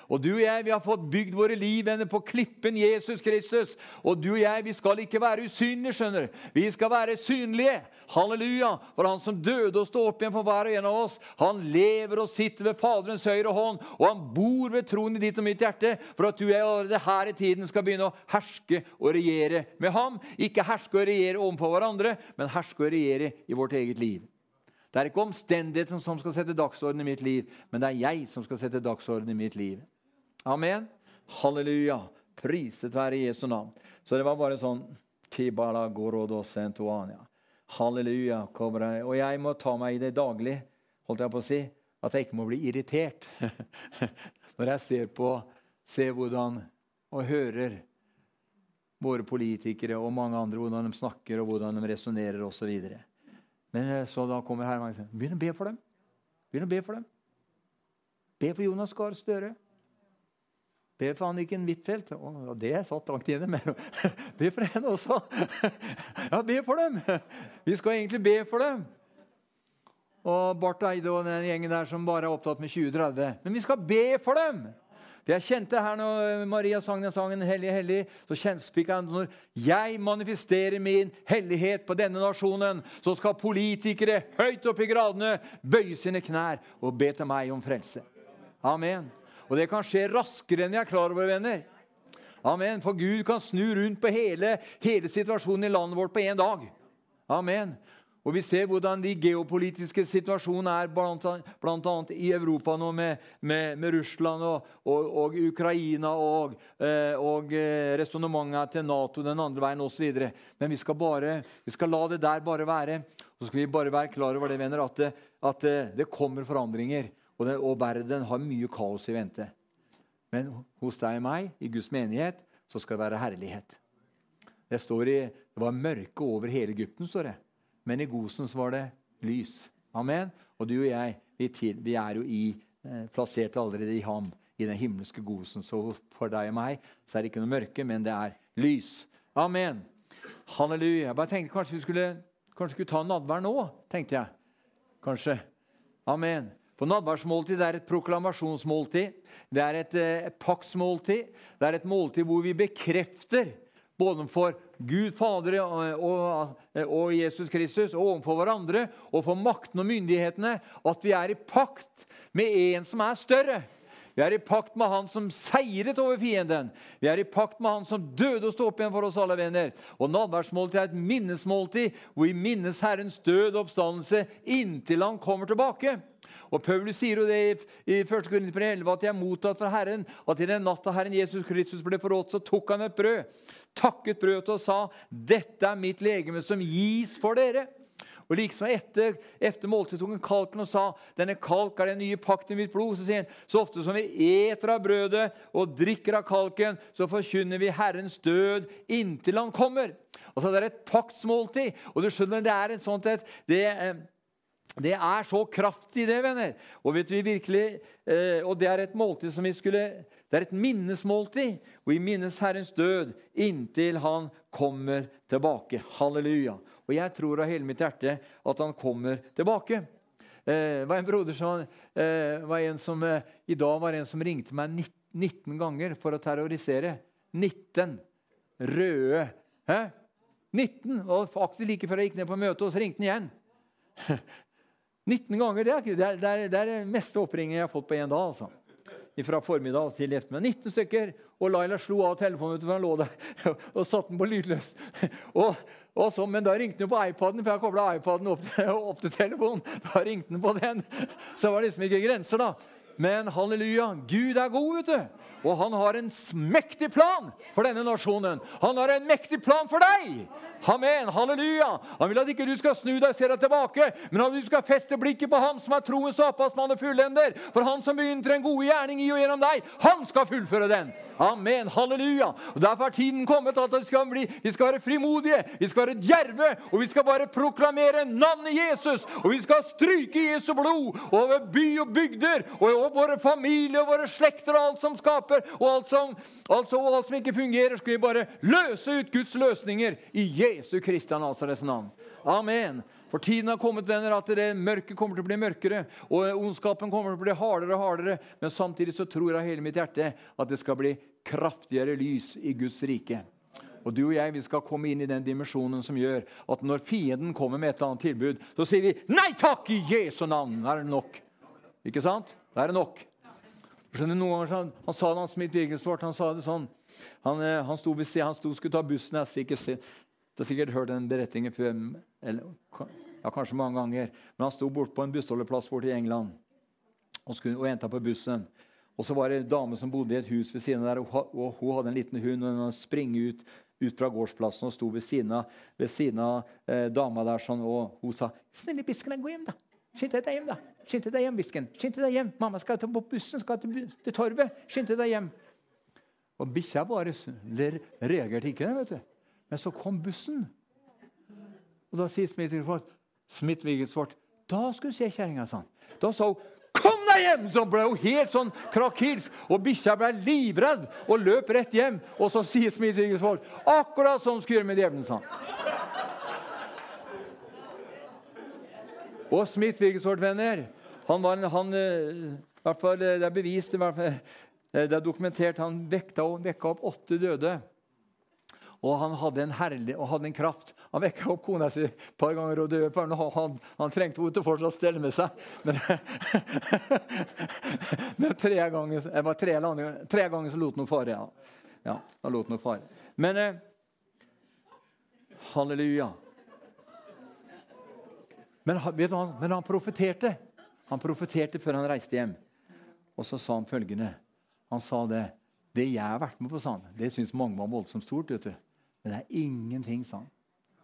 Og du og jeg vi har fått bygd våre liv på klippen Jesus Kristus. Og du og jeg vi skal ikke være usynlige, skjønner. Vi skal være synlige. Halleluja. For han som døde og sto opp igjen for hver og en av oss, han lever og sitter ved Faderens høyre hånd, og han bor ved troen i ditt og mitt hjerte, for at du og jeg allerede her i tiden skal begynne å herske og regjere med ham. Ikke herske og regjere overfor hverandre, men herske og regjere i vårt eget liv. Det er ikke omstendighetene som skal sette dagsorden i mitt liv, men det er jeg som skal sette dagsorden i mitt liv. Amen. Halleluja. Priset være Jesu navn. Så det var bare sånn Halleluja. Og jeg må ta meg i det daglig, holdt jeg på å si, at jeg ikke må bli irritert [LAUGHS] når jeg ser på ser hvordan og hører våre politikere og mange andre hvordan de snakker og hvordan de resonnerer osv. Men eh, så da kommer Herman og sier begynn å be for dem. Begynn å be for dem. Be for Jonas Gahr Støre. Be for Anniken Huitfeldt. Og det satt langt inne, men [LAUGHS] be for henne også. [LAUGHS] Ja, be for dem! Vi skal egentlig be for dem. Og Barth Eide og den gjengen der som bare er opptatt med 2030. Men vi skal be for dem! For Jeg kjente her når Maria sang den sangen 'Hellig, hellig', så fikk jeg når jeg manifesterer min hellighet på denne nasjonen, så skal politikere høyt oppe i gradene bøye sine knær og be til meg om frelse. Amen. Og det kan skje raskere enn vi er klar over, venner. Amen. For Gud kan snu rundt på hele, hele situasjonen i landet vårt på én dag. Amen. Og Vi ser hvordan de geopolitiske situasjonene er bl.a. i Europa nå, med, med, med Russland og, og, og, Ukraina og, eh, og eh, resonnementet til Nato den andre veien osv. Men vi skal, bare, vi skal la det der bare være. Og så skal vi bare være klar over det, venner, at det, at det kommer forandringer. Og, den, og verden har mye kaos i vente. Men hos deg og meg, i Guds menighet, så skal det være herlighet. Det står i, det var mørke over hele Egypten, står det. Men i Gosen var det lys. Amen. Og du og jeg, vi, til, vi er jo i, eh, plassert allerede i ham, i den himmelske Gosen. Så for deg og meg så er det ikke noe mørke, men det er lys. Amen. Halleluja. Jeg bare tenkte kanskje vi skulle, kanskje skulle ta nadvær nå. tenkte jeg. Kanskje. Amen. For Nattverdsmåltid er et proklamasjonsmåltid. Det er et eh, paktsmåltid. Det er et måltid hvor vi bekrefter både for Gud Fader og, og, Jesus Kristus og overfor hverandre og for makten og myndighetene at vi er i pakt med en som er større. Vi er i pakt med han som seiret over fienden. Vi er i pakt med han som døde og sto opp igjen for oss alle venner. Og Nadværsmåltid er et minnesmåltid hvor vi minnes Herrens død og oppstandelse inntil han kommer tilbake. Og Paulus sier jo det i, i 1. Korinter 11 at de er mottatt fra Herren. At i den natta Herren Jesus Kristus ble forrådt, så tok han et brød takket brødet og sa, 'Dette er mitt legeme som gis for dere.' Og liksom etter, etter måltidet tok han kalken og sa, 'Denne kalk er den nye pakt i mitt blod.' Så sier han, 'Så ofte som vi eter av brødet og drikker av kalken, så forkynner vi Herrens død inntil Han kommer.' Altså Det er et paktsmåltid. Og du skjønner, det er et sånt et, det, det er så kraftig, det, venner. Og vet vi virkelig, eh, og det er et måltid som vi skulle det er et minnesmåltid, og vi minnes Herrens død inntil Han kommer tilbake. Halleluja. Og jeg tror av hele mitt hjerte at Han kommer tilbake. Eh, var en broder som, eh, var en som eh, I dag var det en som ringte meg 19 ganger for å terrorisere. 19 røde Hæ? 19! Og faktisk like før jeg gikk ned på møtet, og så ringte han igjen. [LAUGHS] 19 ganger, det er, er, det er, det er det meste oppringningen jeg har fått på én dag. altså fra formiddag til ettermiddag. 19 stykker. Og Laila slo av telefonen, for han lå der [LAUGHS] og satte den på lydløs. [LAUGHS] Og, og så, men da ringte den på iPaden, for jeg kobla iPaden opp, [LAUGHS] opp, til telefonen. Da ringte den på den. Så det var liksom ikke grenser, da. Men halleluja, Gud er god, vet du. Og han har en mektig plan for denne nasjonen. Han har en mektig plan for deg! Amen, halleluja! Han vil at ikke du skal snu deg og se deg tilbake, men at du skal feste blikket på ham som er troens opphavsmann og fullender. For han som begynte en god gjerning i og gjennom deg, han skal fullføre den. Amen, halleluja! Og Derfor er tiden kommet at vi skal, bli, vi skal være frimodige, vi skal være djerve, og vi skal bare proklamere navnet Jesus. Og vi skal stryke Jesu blod over by og bygder og over våre familier og våre slekter og alt som skaper, og alt som, altså, og alt som ikke fungerer, skal vi bare løse ut Guds løsninger i Jesu Kristi Nazarets navn. Amen. For tiden har kommet, venner, at det mørket kommer til å bli mørkere, og ondskapen kommer til å bli hardere og hardere. Men samtidig så tror jeg hele mitt hjerte at det skal bli kraftigere lys i Guds rike. Og du og jeg vi skal komme inn i den dimensjonen som gjør at når fienden kommer med et eller annet tilbud, så sier vi 'Nei takk, i Jesu navn'. Er det nok? Ikke sant? Da er det nok. Skjønner, noen ganger han, sa det, han Smith Wigglesworth, han sa det sånn. Han, eh, han sto ved han sto, skulle ta bussen. Jeg har sikkert hørt den beretningen før. Eller, ja, kanskje mange ganger. Men han sto bort på en bussholdeplass borte i England og, skulle, og venta på bussen. Og så var det en dame som bodde i et hus ved siden av der, og, hun hadde en liten hund. og Hun springer ut, ut fra gårdsplassen og sto ved siden av, ved siden av eh, dama der sånn, og hun sa 'Snille bisken, gå hjem, da'. Skynd deg hjem, da. Skynd deg hjem, Bisken. Skynd deg hjem. Mamma skal på bussen, skal til, til torvet. Skynd deg hjem. Og bikkja bare reagerte ikke. vet du. Men så kom bussen. Og da sier Smith Wigglesworth Da skulle du se kjerringa, sa han. Da sa hun 'Kom deg hjem!' Så ble hun helt sånn krakilsk. Og bikkja ble livredd og løp rett hjem. Og så sier Smith Wigglesworth 'Akkurat sånn skulle gjøre med djevelen', sa han. Og Smith Wigglesworth, venner han var, han, eh, hvert fall, Det er bevist fall, [LAUGHS] Det er dokumentert han vekta, vekka opp åtte døde. Og han hadde en herlig, og hadde en kraft. Han vekka opp kona si et par ganger og døde. Han, han, han trengte henne til fortsatt å stelle med seg. Men, [LAUGHS] men tre, ganger, det var tre, tre, ganger, så lot han henne fare. Ja. ja, da lot henne fare. Men eh, Halleluja. Men, du, men han profeterte. Han profeterte før han reiste hjem. Og så sa han følgende. Han sa det. Det jeg har vært med på, sa han, det syns mange var voldsomt stort. vet du. Men det er ingenting sa han,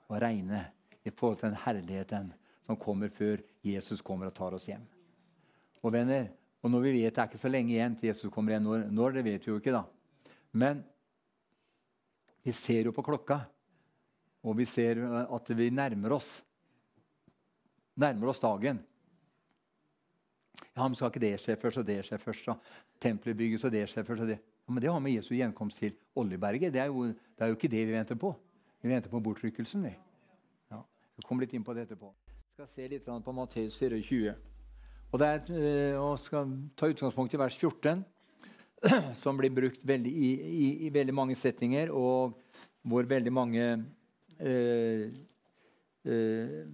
å regne i forhold til den herligheten som kommer før Jesus kommer og tar oss hjem. Og venner, og når vi vet Det er ikke så lenge igjen til Jesus kommer igjen. Når, når det vet vi jo ikke, da. Men vi ser jo på klokka, og vi ser at vi nærmer oss. Nærmer oss dagen. Ja, men Skal ikke det skje først, og det skje først? og Tempelet bygges, og det skjer først? og det. Ja, men Det har med Jesu gjenkomst til Oljeberget. Det er, jo, det er jo ikke det vi venter på. Vi venter på bortrykkelsen. vi. Ja, vi kommer litt inn på det etterpå. Vi skal se litt på Matteus 24. Og, det er, eh, og skal ta utgangspunkt i vers 14, [CLEARS THROAT] som blir brukt veldig, i, i, i, veldig mange settinger, og hvor veldig mange eh, eh,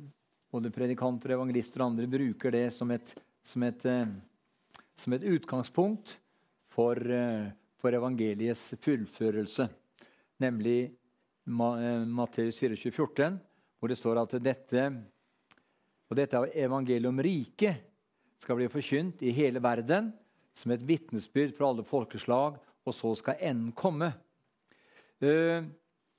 både predikanter, evangelister og andre bruker det som et, som et, eh, som et utgangspunkt for, eh, for evangeliets fullførelse, nemlig eh, Matteus 24, 14, hvor det står at dette og dette evangeliet om riket skal bli forkynt i hele verden som et vitnesbyrd for alle folkeslag, og så skal enden komme.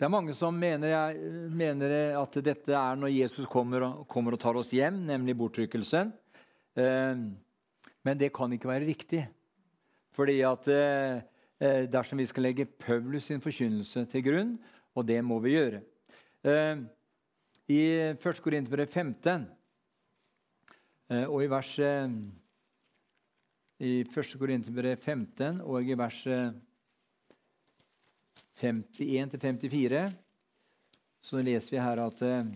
Det er mange som mener, mener at dette er når Jesus kommer kommer og tar oss hjem, nemlig bortrykkelsen. Eh, men det kan ikke være riktig. Fordi at Eh, dersom vi skal legge Paulus sin forkynnelse til grunn, og det må vi gjøre. Eh, I 1. Korinterbrev 15 eh, og i vers i 1. Korinterbrev 15 og i vers 51-54 så leser vi her at 1.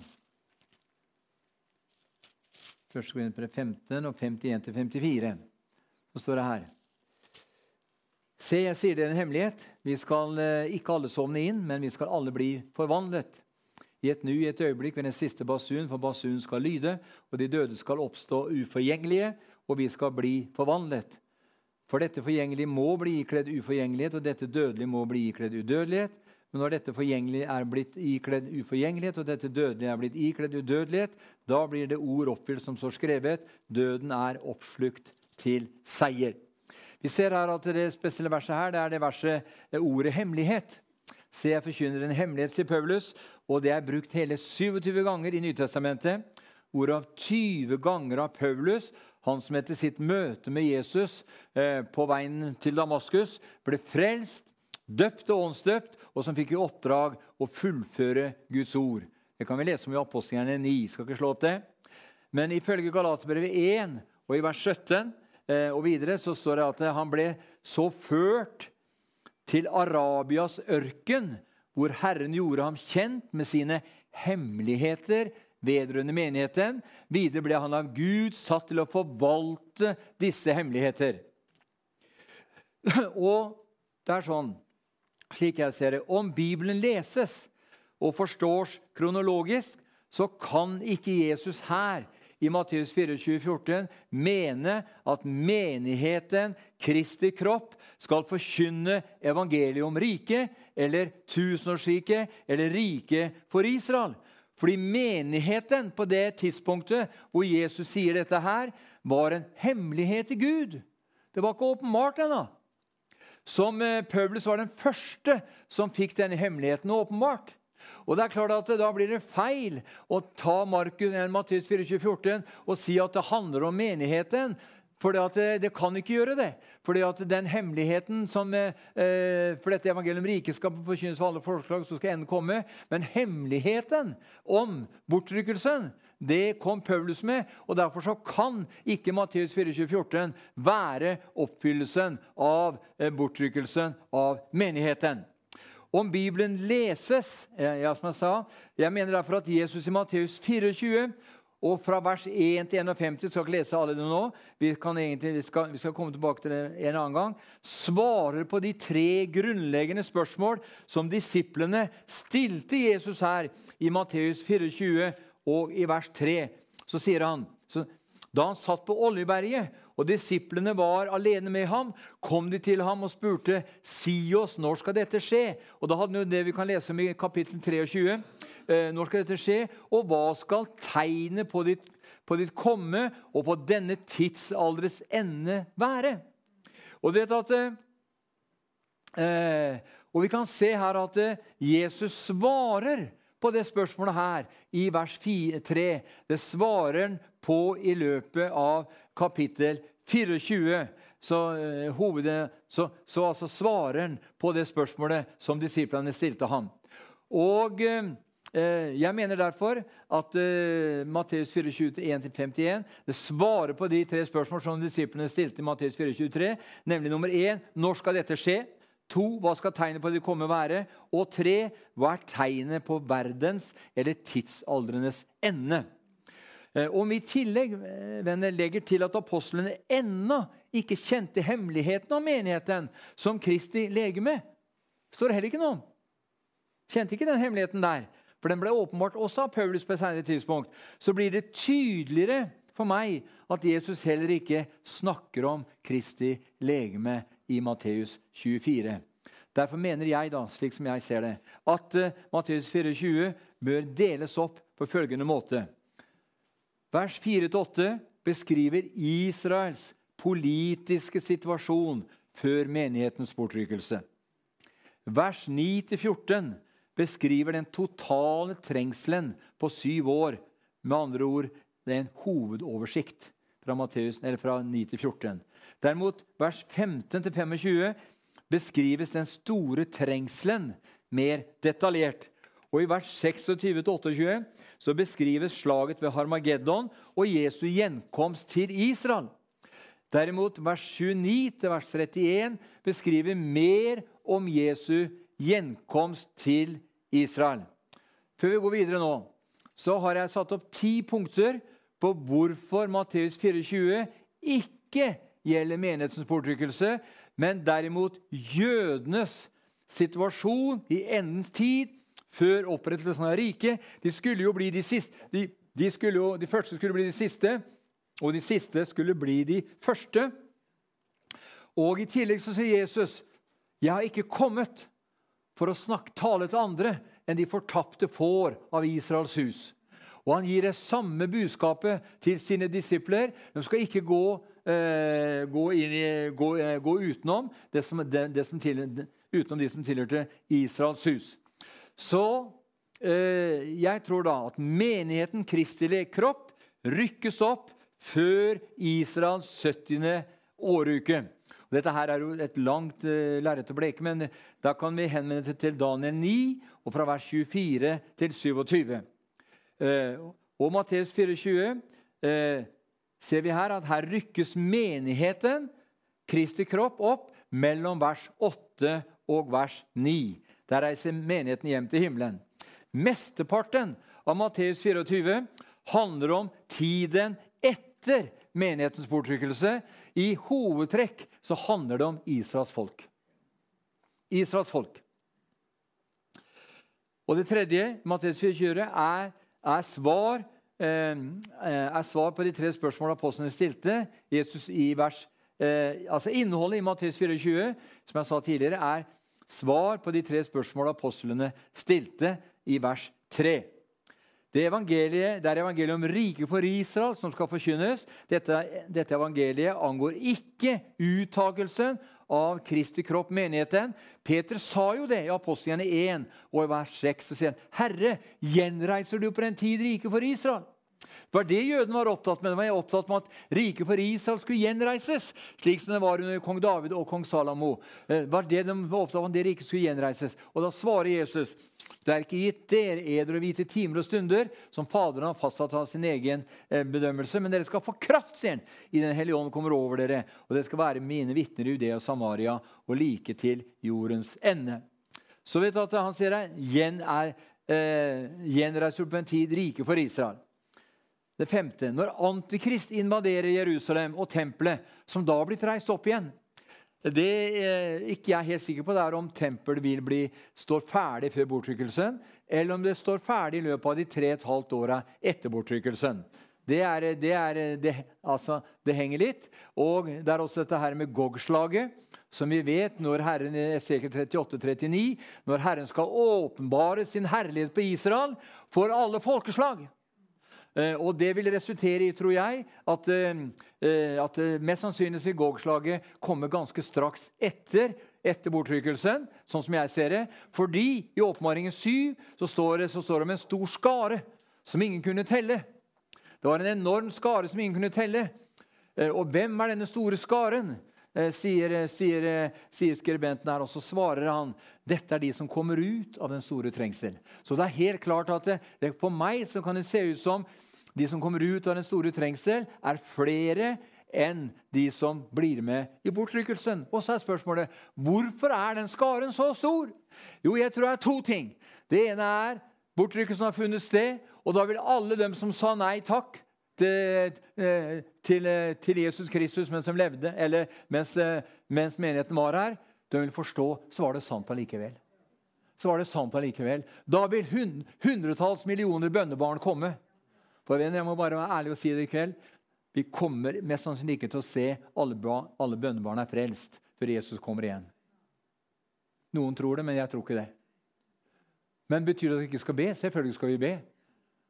det 15 og 51-54 så står det her Se, jeg sier dere en hemmelighet. Vi skal eh, ikke alle sovne inn, men vi skal alle bli forvandlet. I et nu, i et øyeblikk, ved den siste basun, for basun skal lyde, og de døde skal oppstå uforgjengelige, og vi skal bli forvandlet. For dette forgjengelige må bli ikledd uforgjengelighet, og dette dødelige må bli ikledd udødelighet. Men når dette forgjengelige er blitt ikledd uforgjengelighet, og dette dødelige er blitt ikledd udødelighet, da blir det ord oppfylt som står skrevet. Døden er oppslukt til seier. Vi ser her at Det spesielle verset her, det er det verset det ordet 'hemmelighet'. Se, jeg forkynner en hemmelighet, sier Paulus, og det er brukt hele 27 ganger i Nytestamentet. Ordet 20 ganger av Paulus, han som etter sitt møte med Jesus eh, på veien til Damaskus ble frelst, døpt og åndsdøpt, og som fikk i oppdrag å fullføre Guds ord. Det kan vi lese om i Apostelgjerne 9. Skal ikke slå opp det. Men ifølge Galaterbrevet 1 og i vers 17 Eh, og videre så står det at han ble så ført til Arabias ørken, hvor Herren gjorde ham kjent med sine hemmeligheter vedrørende menigheten. Videre ble han av Gud satt til å forvalte disse hemmeligheter. Og det er sånn, slik jeg ser det, om Bibelen leses og forstås kronologisk, så kan ikke Jesus her i Matteus 24, 14, mene at menigheten, Kristi kropp, skal forkynne evangeliet om riket, eller tusenårsriket, eller riket for Israel. Fordi menigheten på det tidspunktet hvor Jesus sier dette her, var en hemmelighet til Gud. Det var ikke åpenbart ennå. Som eh, Paulus var den første som fikk denne hemmeligheten åpenbart. Og det er klart at Da blir det feil å ta Markus, Matteus 24, 14 og si at det handler om menigheten. For det, det, kan ikke gjøre det. At den hemmeligheten som eh, For dette evangeliet om riket skal forkynnes for alle forslag, så skal enden komme. Men hemmeligheten om bortrykkelsen, det kom Paulus med. og Derfor så kan ikke Matteus 24, 14 være oppfyllelsen av eh, bortrykkelsen av menigheten om Bibelen leses. Ja, som Jeg sa, jeg mener derfor at Jesus i Matteus 24 og fra vers 1 til 51 skal ikke lese alle det nå. Vi, egentlig, vi, skal, vi, skal, komme tilbake til det en annen gang. Svarer på de tre grunnleggende spørsmål som disiplene stilte Jesus her i Matteus 24 og i vers 3. Så sier han så, Da han satt på Oljeberget og disiplene var alene med ham, kom de til ham og spurte, 'Si oss, når skal dette skje?' Og Da hadde vi det vi kan lese om i kapittel 23. Eh, når skal dette skje? Og hva skal tegnet på ditt, på ditt komme og på denne tidsalderes ende være? Og at eh, og vi kan se her at eh, Jesus svarer på det spørsmålet her i vers 3. Det svarer han på i løpet av kapittel 24. Så, uh, hovedet, så, så altså svarer han på det spørsmålet som disiplene stilte ham. Og uh, jeg mener derfor at uh, Matteus 24, 1-51 det svarer på de tre spørsmål som disiplene stilte i Matteus 4,23. Nemlig nummer én når skal dette skje? To, hva skal tegnet på det komme være? Og tre, hva er tegnet på verdens eller tidsaldrenes ende? Om og i tillegg eh, venner, legger til at apostlene ennå ikke kjente hemmeligheten om menigheten som Kristi legeme. står det heller ikke noe om. Kjente ikke den hemmeligheten der. For den ble åpenbart også av Paulus på et senere tidspunkt. Så blir det tydeligere for meg at Jesus heller ikke snakker om Kristi legeme i Matteus 24. Derfor mener jeg, da, slik som jeg ser det, at uh, Matteus 24 bør deles opp på følgende måte. Vers 4-8 beskriver Israels politiske situasjon før menighetens bortrykkelse. Vers 9-14 beskriver den totale trengselen på syv år. Med andre ord det er en hovedoversikt fra, Matteus, fra 9 14. Derimot, vers 15-25 beskrives den store trengselen mer detaljert. Og I vers 26-28 så beskrives slaget ved Harmageddon og Jesu gjenkomst til Israel. Derimot vers 29 vers 31 beskriver mer om Jesu gjenkomst til Israel. Før vi går videre nå, så har jeg satt opp ti punkter på hvorfor Matteus 24 ikke gjelder menighetens bortrykkelse, men derimot jødenes situasjon i endens tid før opprettelsen av riket. De skulle jo bli de siste. De, de, jo, de, første skulle bli de siste, og de siste skulle bli de første. Og I tillegg så sier Jesus, 'Jeg har ikke kommet for å snakke, tale til andre enn de fortapte får av Israels hus.' Og Han gir det samme budskapet til sine disipler. De skal ikke gå, eh, gå, i, gå, eh, gå utenom, det som, det, det som tilhør, utenom de som tilhørte Israels hus. Så eh, jeg tror da at menigheten Kristi kropp rykkes opp før Israels 70. åruke. Og dette her er jo et langt uh, lerret å bleke, men da kan vi henvende det til Daniel 9, og fra vers 24 til 27. Uh, og Matteus 24 uh, ser vi her at her rykkes menigheten, Kristi kropp, opp mellom vers 8 og vers 9. Der reiser menigheten hjem til himmelen. Mesteparten av Matteus 24 handler om tiden etter menighetens bortrykkelse. I hovedtrekk så handler det om Israels folk. Israels folk. Og det tredje, Matteus 24, er, er, svar, eh, er svar på de tre spørsmålene apostlene stilte. Jesus i vers, eh, altså Innholdet i Matteus 24 som jeg sa tidligere, er svar på de tre spørsmålene apostlene stilte i vers 3. Det, evangeliet, det er evangeliet om riket for Israel som skal forkynnes. Dette, dette evangeliet angår ikke uttakelsen av Kristi kropp, menigheten. Peter sa jo det i apostlene 1 og i vers 6. Så sier han, 'Herre, gjenreiser du på den tid riket for Israel?' Det var det jødene var opptatt med. De var opptatt med at riket for Israel skulle gjenreises, slik som det var under kong David og kong Salamo. Det eh, var det de var opptatt med, at det riket skulle gjenreises. Og Da svarer Jesus det er ikke gitt dere eder å vite timer og stunder som Faderen har fastsatt av sin egen eh, bedømmelse, men dere skal få kraft, sier han, i Den hellige ånd kommer over dere, og dere skal være mine vitner i Judea og Samaria og like til jordens ende. Så vet du at han sier her, gjen er, eh, gjenreiser på en tid rike for Israel. Det femte når Antikrist invaderer Jerusalem og tempelet, som da har blitt reist opp igjen. Det eh, ikke jeg er helt sikker på det er om tempelet vil bli, står ferdig før bortrykkelsen, eller om det står ferdig i løpet av de tre og et halvt åra etter bortrykkelsen. Det, er, det, er, det, altså, det, henger litt. Og det er også dette her med Gog-slaget, som vi vet når Herren i Esekel 38-39, når Herren skal åpenbare sin herlighet på Israel for alle folkeslag. Eh, og det vil resultere i, tror jeg, at, eh, eh, at mest sannsynlig vil Gog-slaget komme ganske straks etter, etter bortrykkelsen, sånn som jeg ser det. Fordi i Åpenbaringen 7 så står, det, så står det om en stor skare som ingen kunne telle. Det var en enorm skare som ingen kunne telle. Og hvem er denne store skaren? Sier, sier, sier skribenten her, og så svarer han dette er de som kommer ut av den store trengsel. Så det er helt klart at det, det, på meg så kan det se ut som de som kommer ut av den store trengsel, er flere enn de som blir med i bortrykkelsen. Og så er spørsmålet hvorfor er den skaren så stor? Jo, jeg tror det er to ting. Det ene er bortrykkelsen har funnet sted, og da vil alle dem som sa nei takk eh, til, eh, til Jesus Kristus mens de levde, eller mens, eh, mens menigheten var her, de vil forstå så var det sant allikevel. Så var det sant allikevel. Da vil hundretalls millioner bønnebarn komme. For Jeg må bare være ærlig og si det i kveld. Vi kommer mest sannsynlig ikke til å se alle, alle bønnebarn er frelst før Jesus kommer igjen. Noen tror det, men jeg tror ikke det. Men Betyr det at vi ikke skal be? Selvfølgelig skal vi be.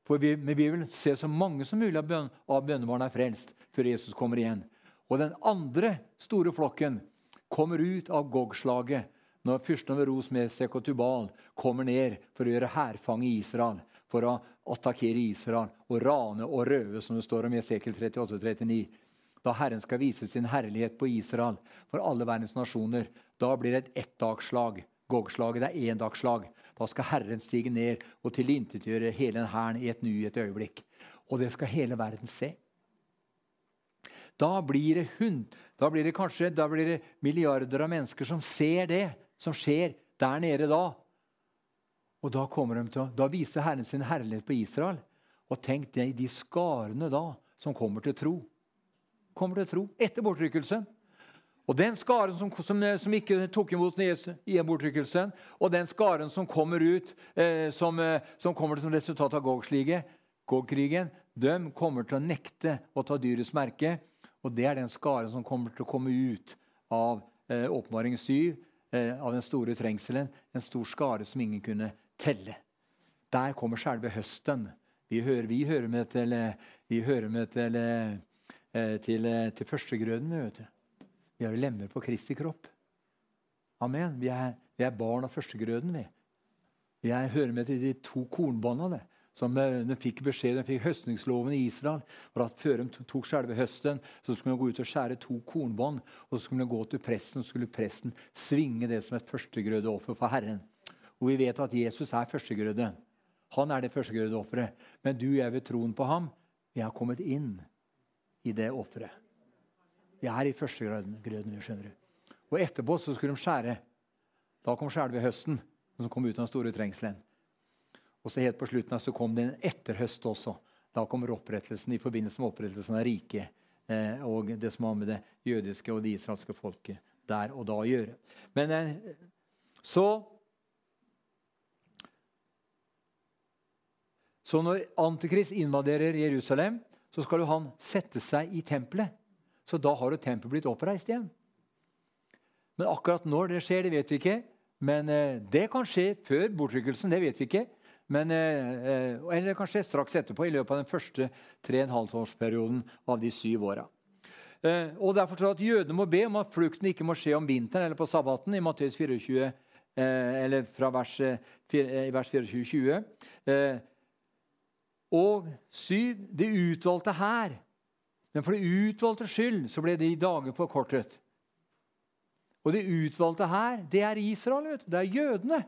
Vi, men vi vil se så mange som mulig av, bønnebarna bønnebarn er frelst før Jesus kommer igjen. Og den andre store flokken kommer ut av Gog-slaget når fyrsten over Ros, Mesek og Tubal kommer ned for å gjøre hærfang i Israel for å attakkere Israel og rane og røve, som det står om i Esekiel 38-39. Da Herren skal vise sin herlighet på Israel for alle verdens nasjoner. Da blir det et ettdagsslag. Gog-slaget er endagslag. Da skal Herren stige ned og tilintetgjøre hele den hæren i et nu i et øyeblikk. Og det skal hele verden se. Da blir det, hund, da blir det kanskje da blir det milliarder av mennesker som ser det som skjer der nede da. Og da, kommer de til, da viser Herren sin herlighet på Israel. Og tenk deg de skarene da som kommer til tro. Kommer til tro etter bortrykkelsen. Og den skaren som, som, som, ikke tok imot gjenbortrykkelsen, bortrykkelsen, og den skaren som kommer ut eh, som, eh, som, kommer som resultat av Gog-krigen, de kommer til å nekte å ta dyrets merke. Og det er den skaren som kommer til å komme ut av eh, åpenbaring 7, eh, av den store trengselen. En stor skare som ingen kunne telle. Der kommer selve høsten. Vi hører, vi hører med til, vi hører med til, til, til, til førstegrøden. Vet du. Vi har lemmer på Kristi kropp. Amen. Vi er, vi er barn av førstegrøden. vi. Er, hører med til de to kornbåndene som eh, de fikk beskjed, de fikk høstningsloven i Israel. for at Før de tok selve høsten, så skulle de gå ut og skjære to kornbånd. og Så skulle de gå til presten, og skulle presten svinge det som et førstegrødeoffer for Herren. Og vi vet at Jesus er førstegrøde. Han er det førstegrødeofferet. Men du og jeg ved troen på ham, vi har kommet inn i det offeret. Vi er i førstegrøden, skjønner du. Og etterpå så skulle de skjære. Da kom selve høsten, som kom ut av den store trengselen. Og så helt på slutten så kom det en etterhøst også. Da kommer opprettelsen i forbindelse med opprettelsen av riket eh, og det som har med det jødiske og det israelske folket der og da å gjøre. Men eh, så Så når Antikrist invaderer Jerusalem, så skal jo han sette seg i tempelet. Så da har jo tempelet blitt oppreist igjen. Men akkurat når det skjer, det vet vi ikke. Men eh, det kan skje før bortrykkelsen. det vet vi ikke. Men, eh, eller det kan skje straks etterpå, i løpet av den første tre og en halv årsperioden av de syv åra. Eh, og derfor så at Jødene må be om at flukten ikke må skje om vinteren eller på sabbaten. i Matteus 24, eh, eller fra vers, eh, i vers 24-20. Og syv, det utvalgte her. Men for det utvalgte skyld så ble de dager forkortet. Og det utvalgte her, det er Israel. vet du. Det er jødene.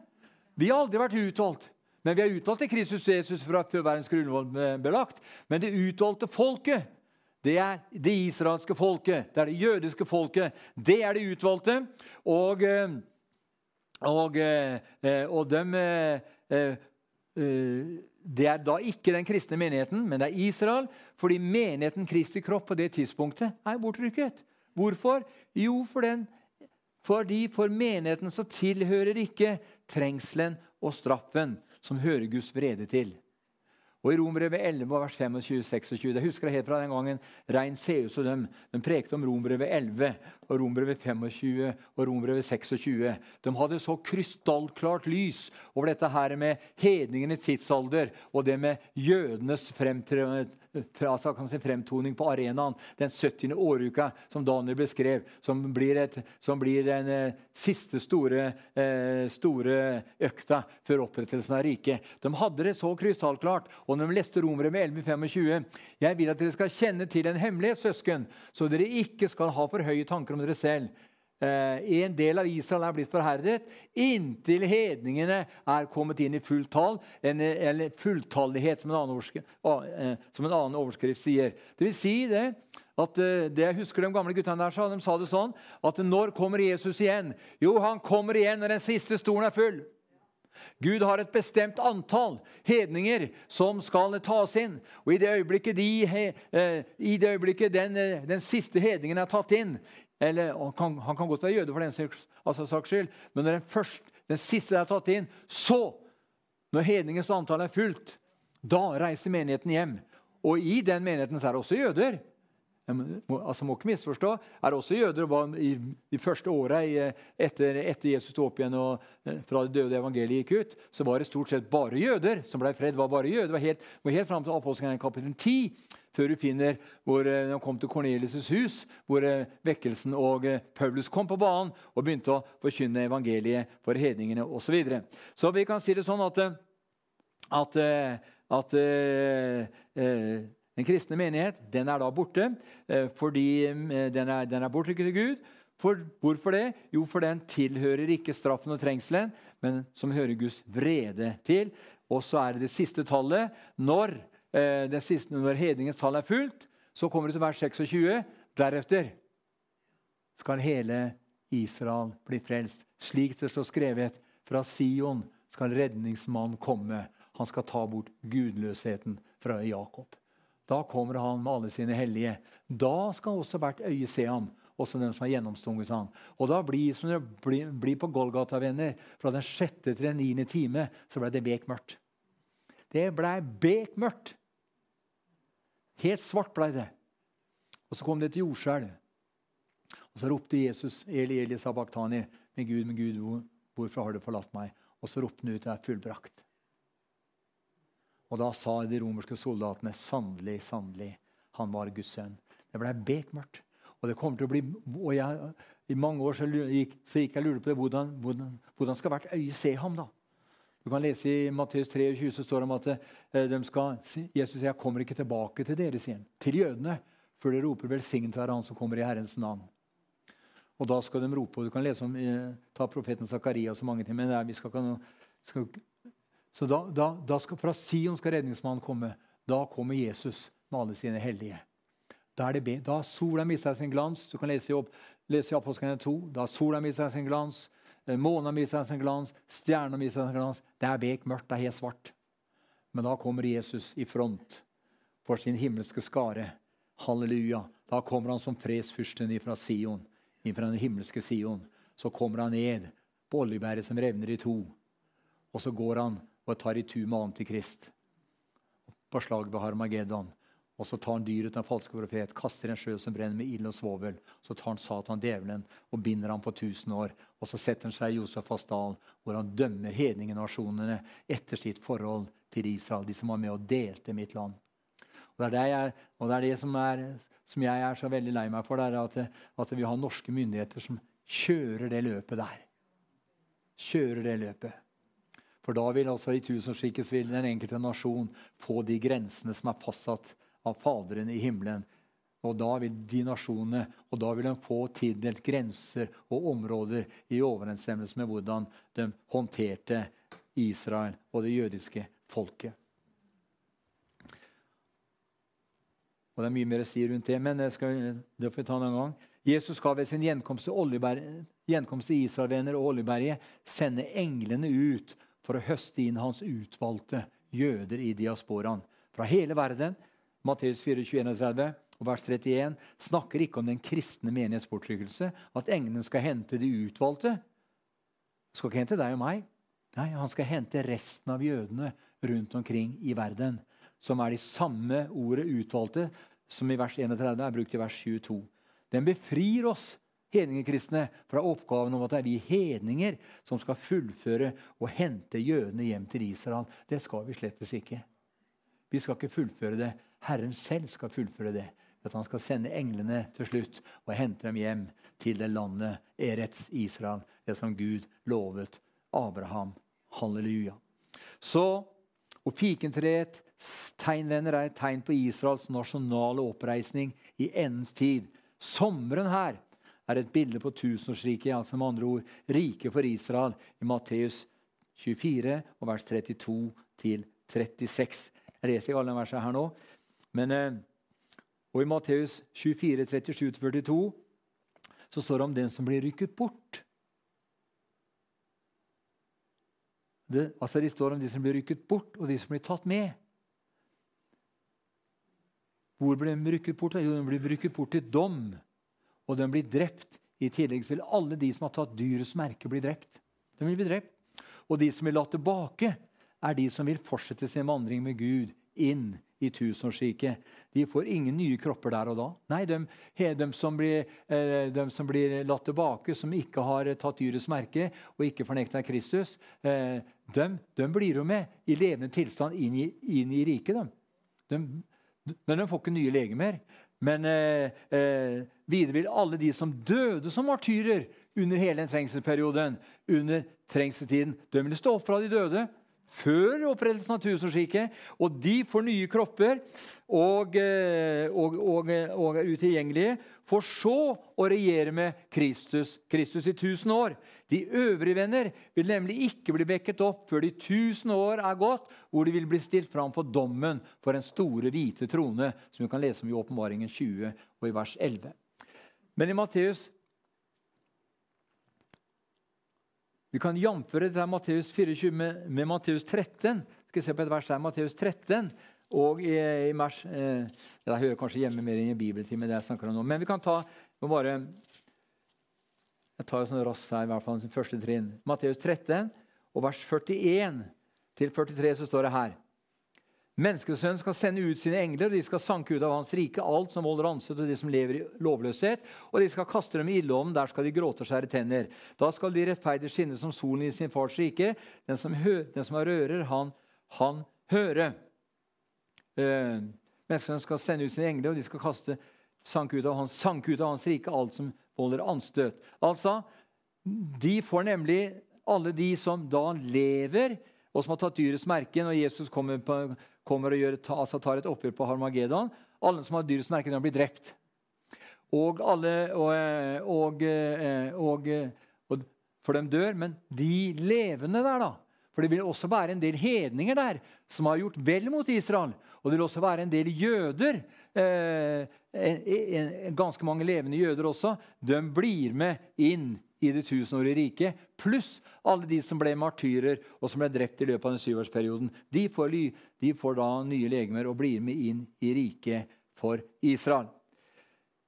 Vi har aldri vært utvalgt. Men vi er utvalgt til Kristus Jesus fra før verdens grunnvoll ble lagt. Men det utvalgte folket, det er det israelske folket. Det er det jødiske folket. Det er det utvalgte. Og, eh, og, og, eh, de, eh, det er da ikke den kristne menigheten, men det er Israel. Fordi menigheten Kristi kropp på det tidspunktet er bortrykket. Hvorfor? Jo, for den, fordi for menigheten så tilhører ikke trengselen og straffen som hører Guds vrede til. Og I Rombrevet 11, vers 25-26 Jeg husker det helt fra den gangen Rein Seus og dem de prekte om Rombrevet 11, og Rombrevet 25 og Rombrevet 26. De hadde så krystallklart lys over dette her med hedningenes tidsalder og det med jødenes fremtredende kan si, fremtoning på arenaen den 70. åruka som Daniel beskrev, som blir, et, som blir den eh, siste store, eh, store, økta før opprettelsen av riket. De hadde det så krystallklart. Og når de leste Romere med 11.25 Jeg vil at dere skal kjenne til en hemmelighet, søsken, så dere ikke skal ha for høye tanker om dere selv. Eh, en del av Israel er blitt forherdet inntil hedningene er kommet inn i fullt tall. En, fulltallighet, som en, annen eh, som en annen overskrift sier. Det vil si det at eh, det jeg husker de gamle guttene der sa, de sa det sånn at når kommer Jesus igjen? Jo, han kommer igjen når den siste stolen er full. Gud har et bestemt antall hedninger som skal tas inn. Og I det øyeblikket, de, i det øyeblikket den, den, siste hedningen er tatt inn, eller han kan, han kan, godt være jøde for den altså, saks skyld. Men når den, første, den siste er tatt inn, så, når hedningens antall er fullt, da reiser menigheten hjem. Og i den menigheten er det også jøder. Altså må ikke misforstå. Er også jøder var i de første åra etter, etter, Jesus sto opp igjen og eh, fra det døde evangeliet gikk ut, så var det stort sett bare jøder som ble fred. var bare jøder. Det var helt, var helt fram til Apostelgjerningen kapittel 10 før du finner hvor han kom til Kornelius' hus, hvor eh, vekkelsen og eh, Paulus kom på banen og begynte å forkynne evangeliet for hedningene osv. Så, videre. så vi kan si det sånn at, at, at den kristne menighet den er da borte fordi den er, den er bortrykket til Gud. For, hvorfor det? Jo, for den tilhører ikke straffen og trengselen, men som hører Guds vrede til. Og så er det det siste tallet. Når Eh, siste, når hedningens tall er fullt, så kommer det til vers 26. Deretter skal hele Israel bli frelst. Slik det står skrevet. Fra Sion skal redningsmannen komme. Han skal ta bort gudløsheten fra Jakob. Da kommer han med alle sine hellige. Da skal også hvert øye se ham, også dem som har gjennomstunget ham. Og da blir som det blir, blir på Golgata, venner, fra den sjette til den niende time, så ble det bekmørkt. Det blei bekmørkt. Helt svart ble det. Og så kom det et jordskjelv. Og så ropte Jesus, Eli, Eli, sabachthani, min Gud, min Gud, hvorfor har du forlatt meg? Og så ropte han ut, det er fullbrakt. Og da sa de romerske soldatene, sannelig, sannelig, han var Guds sønn. Det ble bekmørkt. Og det kommer til å bli, og jeg, I mange år så gikk, så gikk jeg og lurte på det, hvordan, hvordan, hvordan skal hvert øye se ham. da? Du kan lese I Matteus 23 så står det om at eh, de skal, Jesus sier, 'Jeg kommer ikke tilbake til dere', sier han. Til jødene. Før de roper 'velsignet være Han som kommer i Herrens navn'. Og da skal de rope, og Du kan lese om eh, ta profeten Zakaria og så mange ting. men nei, vi skal ikke skal, Så da, da, da skal, Fra Sion skal redningsmannen komme. Da kommer Jesus med alle sine hellige. Da, er det, da sola mista sin glans. Du kan lese i, lese i Apostlene 2. Da sola mista sin glans. Eh, månen mista sin glans, stjerna mista sin glans. Det er bekmørkt, det er helt svart. Men da kommer Jesus i front for sin himmelske skare. Halleluja. Da kommer han som fredsfyrsten fra Sion, fra den himmelske Sion. Så kommer han ned på Oljeberget som revner i to. Og så går han og tar i tu med Antikrist på slaget ved Harmageddon. Og så tar han dyret til en falske profet, kaster en sjø som brenner med ild og svovel. Så tar han Satan, djevelen, og binder ham på tusen år. Og så setter han seg i Josefas dal, hvor han dømmer hedningenasjonene etter sitt forhold til Israel, de som var med og delte mitt land. Og Det er det, jeg, det, er det som, er, som, jeg er så veldig lei meg for, det er at, at vi har norske myndigheter som kjører det løpet der. Kjører det løpet. For da vil altså i tusenskikkes vil den enkelte nasjon få de grensene som er fastsatt av Faderen i himmelen. Og da vil de nasjonene og da vil de få tildelt grenser og områder i overensstemmelse med hvordan de håndterte Israel og det jødiske folket. Og Det er mye mer å si rundt det, men det, skal, det får vi ta en annen gang. Jesus skal ved sin gjenkomst til Israelvenner og Oljeberget sende englene ut for å høste inn hans utvalgte jøder i diasporaen. Fra hele verden. Matteus 24, 31 og vers 31 snakker ikke om den kristne menighetsbortrykkelse. At englen skal hente de utvalgte. Han skal ikke hente deg og meg. Nei, Han skal hente resten av jødene rundt omkring i verden. Som er de samme ordet 'utvalgte' som i vers 31 er brukt i vers 22. Den befrir oss hedningekristne fra oppgaven om at det er vi hedninger som skal fullføre og hente jødene hjem til Israel. Det skal vi slettes ikke. Vi skal ikke fullføre det. Herren selv skal fullføre det. At han skal sende englene til slutt og hente dem hjem til det landet Erets Israel, det som Gud lovet Abraham. Halleluja. Så, og Fikentreet, tegnvenner, er et tegn på Israels nasjonale oppreisning i endens tid. Sommeren her er et bilde på tusenårsriket, altså med andre ord riket for Israel, i Matteus 24, og vers 32 36. Jeg leser alle versene her nå. Men, eh, og I Matteus 24, 37-42 så står det om den som blir rykket bort. Det, altså De står om de som blir rykket bort, og de som blir tatt med. Hvor ble de rykket bort? Jo, de blir rykket bort til dom og den blir drept. I tillegg vil alle de som har tatt dyrets merke, bli drept. De vil bli drept. Og de som vil la tilbake, er de som vil fortsette sin vandring med Gud inn i tusenårsriket. De får ingen nye kropper der og da. Nei, de, de, som, blir, eh, de som blir latt tilbake, som ikke har tatt dyrets merke og ikke fornekta Kristus, eh, de, de, blir jo med i levende tilstand inn i, inn i riket. De. men de får ikke nye legemer. Men eh, eh, videre vil alle de som døde som martyrer under hele den trengselperioden, under trengseltiden, de vil stå opp fra de døde før opprettelsen av tusenårsriket. Og de får nye kropper og, eh, og, og, og, er utilgjengelige. For så å regjere med Kristus, Kristus i tusen år. De øvrige venner vil nemlig ikke bli vekket opp før de tusen år er gått, hvor de vil bli stilt fram for dommen for den store, hvite trone, som vi kan lese om i Åpenbaringen 20 og i vers 11. Men i Matteus Vi kan jamføre dette Matteus 24 med, med Matteus 13. Vi Skal se på et vers her, Matteus 13. Og i, i vers, eh, Det hører kanskje hjemme mer i bibeltime. det jeg snakker om nå. Men vi kan ta bare Jeg tar sånn raskt her, i hvert fall første trinn. Matteus 13, og vers 41 til 43 så står det her. Menneskesønnen skal sende ut sine engler, og de skal sanke ut av hans rike alt som holder ansett, og de som lever i lovløshet, og de skal kaste dem i ildovnen, der skal de gråte og skjære tenner. Da skal de rettferdige skinne som solen i sin fars rike. Den som, den som har rører, han, han høre. Eh, menneskesønnen skal sende ut sine engler, og de skal kaste, sanke ut av hans, ut av hans rike alt som holder anstøt. Altså, de får nemlig alle de som da lever, og som har tatt dyrets merke når Jesus kommer på kommer og gjør, altså tar et oppgjør på Harmageddon. Alle som har dyrets merke, blir drept. Og alle og, og, og, For dem dør, men de levende der, da For det vil også være en del hedninger der som har gjort vel mot Israel. Og det vil også være en del jøder, eh, ganske mange levende jøder også. De blir med inn i det tusenårige riket, pluss alle de som ble martyrer og som ble drept i løpet av den syvårsperioden. De får, de får da nye legemer og blir med inn i riket for Israel.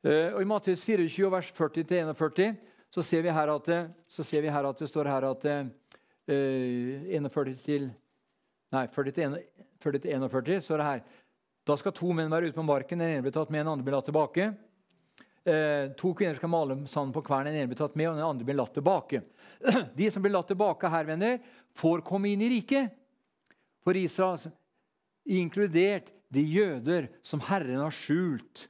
Uh, og I Matteus 24, vers 40-41 så ser vi her at det, ser vi her at det står her at uh, eh, 41 til Nei, 40-41 står det her. Da skal to menn være ute på marken, den ene blir tatt med, den andre blir latt tilbake. Eh, to kvinner skal male sand på kvernen. Den ene blir tatt med, og den andre blir latt tilbake. [CLEARS THROAT] De som blir latt tilbake her, venner, får komme inn i riket. For Israel, inkludert de jøder som Herren har skjult.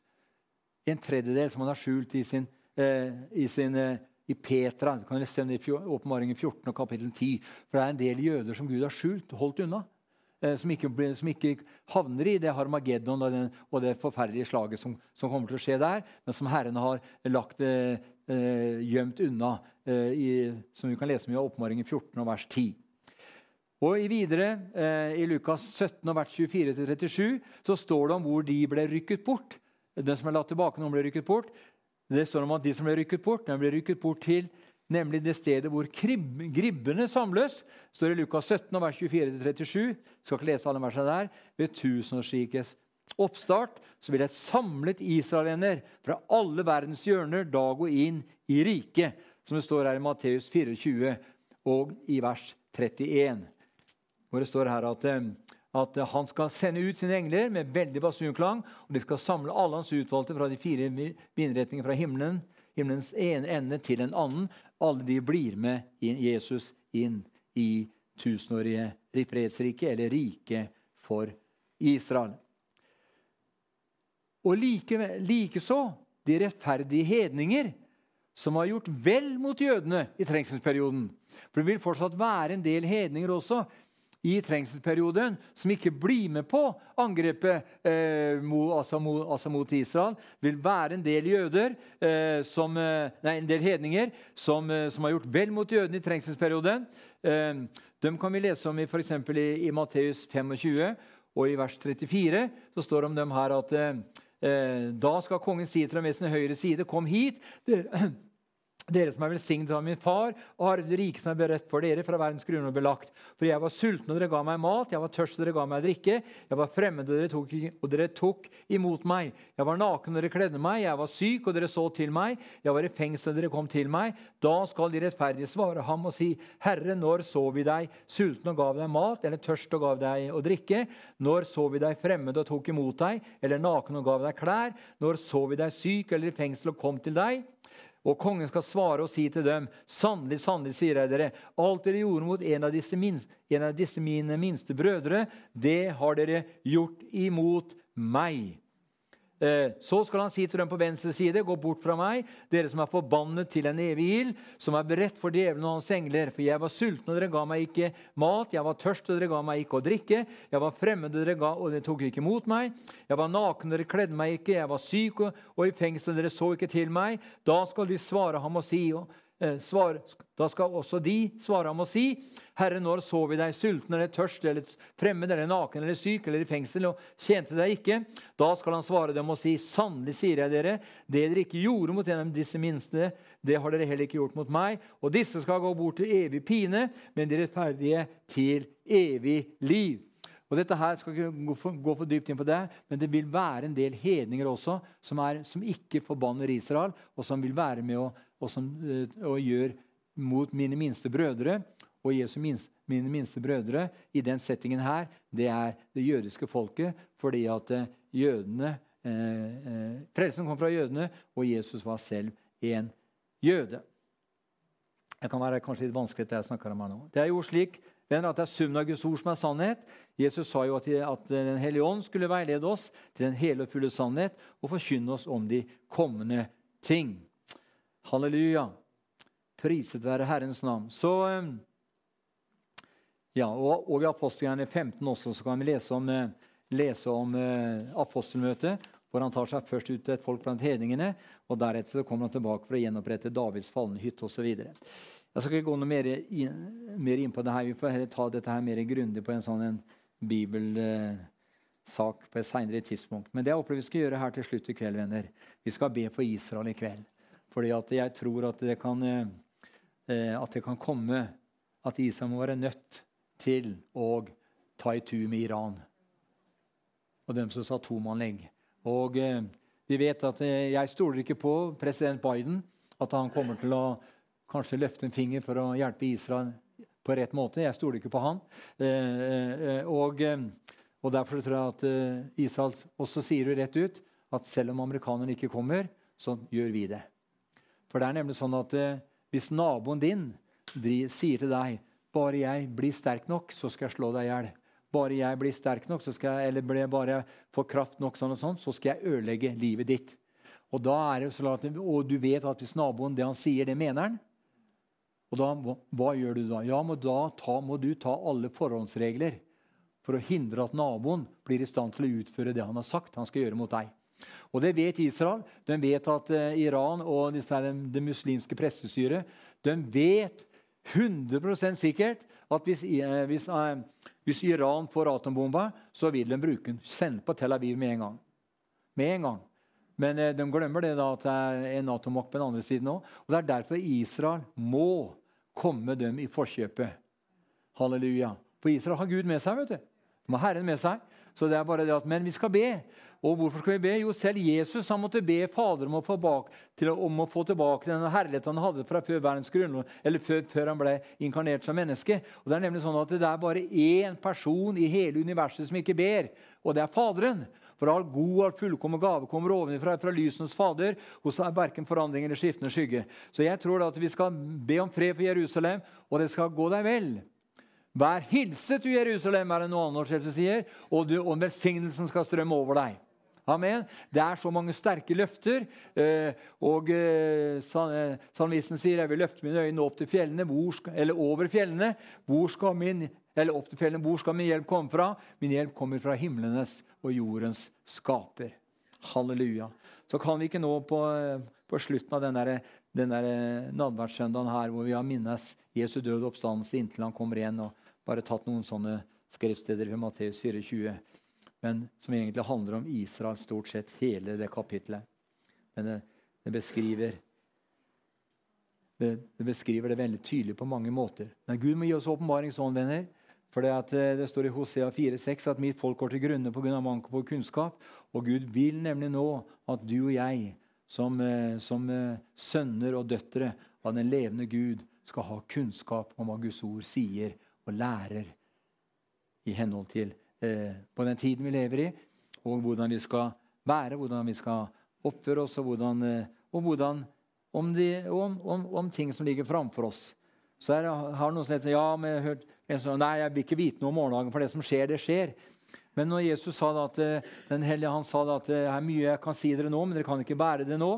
En tredjedel som han har skjult i sin, eh, i, sin eh, i Petra. Du kan lese om det i Åpenbaringen 14 og kapittel 10. For det er en del jøder som Gud har skjult og holdt unna. Eh, som ikke, som ikke, havner i det Harmageddon og, den, og det forferdelige slaget som, som, kommer til å skje der, men som Herren har lagt eh, eh gjemt unna, eh, i, som vi kan lese om i Oppmaringen 14 og vers 10. Og i videre, eh, I Lukas 17 og vers 24-37 så står det om hvor de ble rykket bort. Den som er latt tilbake, noen ble rykket bort. Det står om at De som ble rykket bort, den ble rykket bort til nemlig det stedet hvor gribbene samles, står i Lukas 17, vers 24-37. Skal ikke lese alle versene der. Ved tusenårsrikets oppstart så vil et samlet israelender fra alle verdens hjørner da gå inn i riket, som det står her i Matteus 24 og i vers 31. Hvor det står her at, eh, at han skal sende ut sine engler med veldig basunklang, og de skal samle alle hans utvalgte fra de fire vindretninger fra himmelen, himmelens ene ende til en annen. Alle de blir med Jesus inn i tusenårige fredsriket, eller riket for Israel. Og likeså like de rettferdige hedninger som har gjort vel mot jødene i trengselsperioden. For det vil fortsatt være en del hedninger også i trengselsperioden som ikke blir med på angrepet eh, mot, altså, mot, altså mot, Israel. Vil være en del jøder, eh, som, eh, nei, en del hedninger som, eh, som, har gjort vel mot jødene i trengselsperioden. Eh, dem kan vi lese om i, for i, i Matteus 25 og i vers 34. Så står det om dem her at eh, da skal kongen si til dem ved sin høyre side, kom hit. dere dere som er velsignet av min far, og har det rike som er beredt for dere fra verdens og belagt. For jeg var sulten, og dere ga meg mat. Jeg var tørst, og dere ga meg drikke. Jeg var fremmed, og dere, tok, og dere tok imot meg. Jeg var naken, og dere kledde meg. Jeg var syk, og dere så til meg. Jeg var i fengsel, og dere kom til meg. Da skal de rettferdige svare ham og si, Herre, når så vi deg sulten og gav deg mat, eller tørst og gav deg å drikke? Når så vi deg fremmed og tok imot deg, eller naken og gav deg klær? Når så vi deg syk eller i fengsel og kom til deg? Og kongen skal svare og si til dem, sannelig, sannelig, sier jeg dere, alt dere gjorde mot en av disse, minst, en av disse mine minste brødre, det har dere gjort imot meg. Eh, så skal han si til dem på venstre side, gå bort fra meg, dere som er forbannet til en evig ild, som er beredt for djevelen og hans engler. For jeg var sulten, og dere ga meg ikke mat. Jeg var tørst, og dere ga meg ikke å drikke. Jeg var fremmed, og dere, ga, og dere tok ikke mot meg. Jeg var naken, og dere kledde meg ikke. Jeg var syk og, og i fengsel, og dere så ikke til meg. Da skal de svare ham og si og, svar, da skal også de svare ham og si, Herre, når så vi deg sulten eller tørst eller fremmed eller naken eller syk eller i fengsel og tjente deg ikke? Da skal han svare dem og si, sannelig sier jeg dere, det dere ikke gjorde mot en av disse minste, det har dere heller ikke gjort mot meg. Og disse skal gå bort til evig pine, men de rettferdige til evig liv. Og dette her skal ikke gå for, dypt inn på det, men det vil være en del hedninger også som, er, som ikke forbanner Israel, og som vil være med å, og som, og eh, gjør mot mine minste brødre. Og Jesu minste, mine minste brødre i den settingen her, det er det jødiske folket, fordi at eh, jødene eh, eh, Frelsen kom fra jødene, og Jesus var selv en jøde. Det kan være kanskje litt vanskelig det jeg snakker om her nå. Det er jo slik Venner, at det er summen av Guds ord som er sannhet. Jesus sa jo at, at Den hellige ånd skulle veilede oss til den hele og fulle sannhet og forkynne oss om de kommende ting. Halleluja. Priset være Herrens navn. Så, eh, ja, og, og I apostelgjerne 15 også så kan vi lese om, eh, lese om uh, apostelmøtet, hvor han tar seg først ut til et folk blant hedningene, og deretter så kommer han tilbake for å gjenopprette Davids falne hytte osv. Jeg skal ikke gå noe mer inn, mer inn på det her. Vi får heller ta dette her mer grundig på en sånn en bibelsak på et seinere tidspunkt. Men det jeg opplever vi skal gjøre her til slutt i kveld, venner. Vi skal be for Israel i kveld. Fordi at jeg tror at det kan, eh, at det kan komme at Israel må være nødt til å ta i tur med Iran og dem som sa tomannlegg. Og eh, vi vet at eh, Jeg stoler ikke på president Biden, at han kommer til å kanskje løfte en finger for å hjelpe Israel på rett måte. Jeg stoler ikke på han. Eh, eh, og, eh, og, Derfor tror jeg at Israel også sier det rett ut at selv om amerikanerne ikke kommer, så gjør vi det. For det er nemlig sånn at hvis naboen din sier til deg bare jeg blir sterk nok, så skal jeg slå deg i hjel. Bare jeg blir sterk nok, jeg, eller bare får kraft nok, sånn og sånn, så skal jeg ødelegge livet ditt. Og, sånn at, og du vet at hvis naboen det han sier, det mener han, og da, Hva gjør du da? Ja, men Da ta, må du ta alle forhåndsregler for å hindre at naboen blir i stand til å utføre det han har sagt han skal gjøre mot deg. Og Det vet Israel. De vet at uh, Iran og det muslimske prestestyret de vet 100% sikkert at hvis, uh, hvis, uh, hvis, Iran får atombomba, så vil de bruke den. Sende på Tel Aviv med en gang. Med en gang. Men eh, de glemmer det da at det er en atommakt på den andre siden òg. Og det er derfor Israel må komme dem i forkjøpet. Halleluja. For Israel har Gud med seg. vet du. De har Herren med seg. Så det er bare det at, Men vi skal be. Og hvorfor skal vi be? Jo, selv Jesus han måtte be Fader om å bak, til, om å få tilbake den herligheten han hadde fra før verdens grunnlov, eller før, før, han ble inkarnert som menneske. Og Det er nemlig sånn at det er bare én person i hele universet som ikke ber, og det er Faderen. For all god og fullkommen gave kommer ovenfra, fra lysens Fader, hos verken forandring eller skiftende skygge. Så jeg tror at vi skal be om fred for Jerusalem, og det skal gå deg vel. Vær hilset, du Jerusalem, er det noe annet sier, og, du, og velsignelsen skal strømme over deg. Amen. Det er så mange sterke løfter. Eh, og eh, eh, Salmisten sier jeg vil løfte mine øyne opp til fjellene, skal, eller over fjellene. Hvor skal min, eller opp til fjellene, hvor skal min hjelp komme fra? Min hjelp kommer fra himlenes og jordens skaper. Halleluja. Så kan vi ikke nå på, på slutten av denne, denne nadverdssøndagen her, hvor vi har minnes Jesu døde oppstandelse inntil han kommer igjen, og bare tatt noen sånne skriftsteder ved Matteus 24 men som egentlig handler om Israel, stort sett hele det kapitlet. Men det, det, beskriver, det, det, beskriver det veldig tydelig på mange måter. Men Gud må gi oss åpenbaring sånn, venner. For det, eh, det står i Hosea 4,6 at mitt folk går til grunne pga. manko på kunnskap. Og Gud vil nemlig nå at du og jeg, som, eh, som eh, sønner og døtre av den levende Gud, skal ha kunnskap om hva Guds ord sier og lærer i henhold til Eh, på den tiden vi lever i, og hvordan vi skal være, hvordan vi skal oppføre oss, og, hvordan, eh, og hvordan, om, de, om, om, om, ting som ligger framfor oss. Så er, har noen sagt ja, men jeg hørt, sånn, nei, jeg vil ikke vite noe om morgendagen, for det som skjer, det skjer. Men når Jesus sa at eh, den hellige, han sa at det er mye jeg kan si dere nå, men dere kan ikke bære det nå.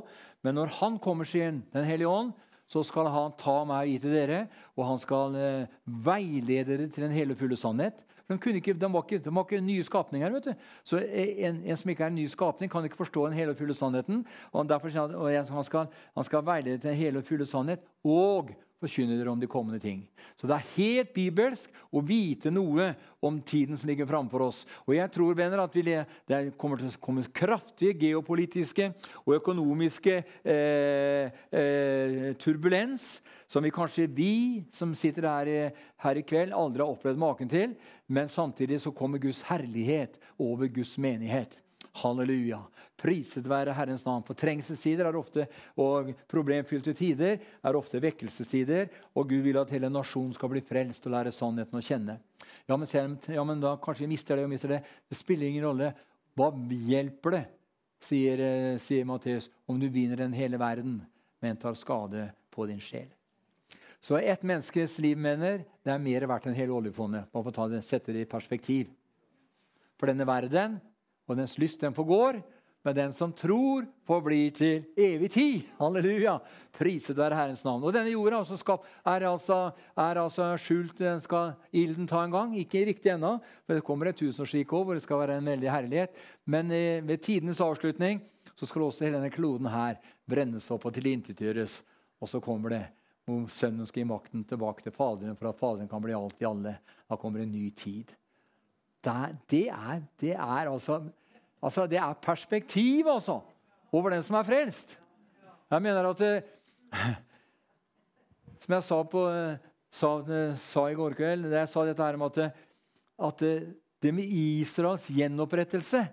Men når Han kommer, sier Den hellige ånd, så skal han ta meg og gi til dere, og han skal veilede dere til den hele fulle sannhet. De, ikke, de, var ikke, de, var ikke, nye skapninger. vet du. Så en, en, som ikke er en ny skapning, kan ikke forstå den hele og fulle sannheten. og derfor og han, skal, han skal veilede til den hele og fulle sannhet og forkynne dere om de kommende ting. Så det er helt bibelsk å vite noe om tiden som ligger framfor oss. Og jeg tror venner, at det kommer til å komme kraftige geopolitiske og økonomiske eh, eh, turbulens som vi kanskje vi som sitter her, her i kveld, aldri har opplevd maken til. Men samtidig så kommer Guds herlighet over Guds menighet. Halleluja. Priset være Herrens navn. For trengselstider er ofte, og problemfylte tider er ofte vekkelsestider. Og Gud vil at hele nasjonen skal bli frelst og lære sannheten å kjenne. Ja, men, ja, men da kanskje vi mister det og mister det. Det spiller ingen rolle. Hva hjelper det, sier, eh, sier Matteus, om du vinner den hele verden, men tar skade på din sjel? Så ett menneskes liv mener det er mer verdt enn hele oljefondet. Bare for å sette det i perspektiv. For denne verden og dens lyst den forgår, men den som tror, forblir til evig tid. Halleluja! Priset være Herrens navn. Og denne jorda altså skap, er, altså, er altså skjult. Den skal ilden ta en gang. Ikke riktig ennå, for det kommer et tusenårsrike år hvor det skal være en veldig herlighet. Men eh, ved tidenes avslutning så skal også hele denne kloden her brennes opp og tilintetgjøres. Og så kommer det hvor Sønnen skal gi makten tilbake til Faderen for at Faderen kan bli alt i alle. Da kommer en ny tid. Det, det, er, det er, altså, altså, det er perspektiv altså, over den som er frelst. Jeg mener at det, eh, Som jeg sa, på, eh, sa, eh, sa, i går kveld Jeg sa dette her om at, at det med Israels gjenopprettelse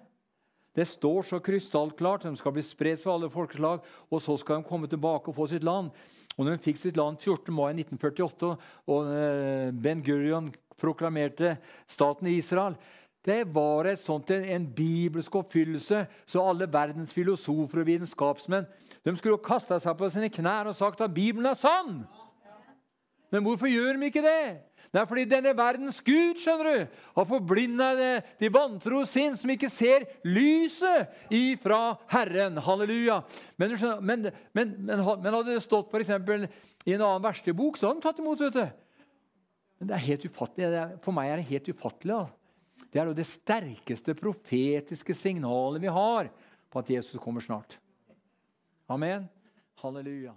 det står så krystallklart. De skal bli spredt for alle folkeslag, og så skal de komme tilbake og få sitt land. Og når de fikk sitt land 14. mai 1948, og Ben Gurion proklamerte staten Israel det var et sånt, en, en bibelsk oppfyllelse, så alle verdens filosofer og vitenskapsmenn de skulle jo kaste seg på sine knær og sagt at Bibelen er sann. Men hvorfor gjør de ikke det? Det er fordi denne verdens Gud skjønner du, har forblinda de vantro sinn, som ikke ser lyset ifra Herren. Halleluja. Men, men, men, men hadde det stått for eksempel, i en annen verste bok, så hadde de tatt imot. vet du. Men det er helt ufattelig. For meg er det helt ufattelig. Da. Det er jo det sterkeste profetiske signalet vi har på at Jesus kommer snart. Amen. Halleluja.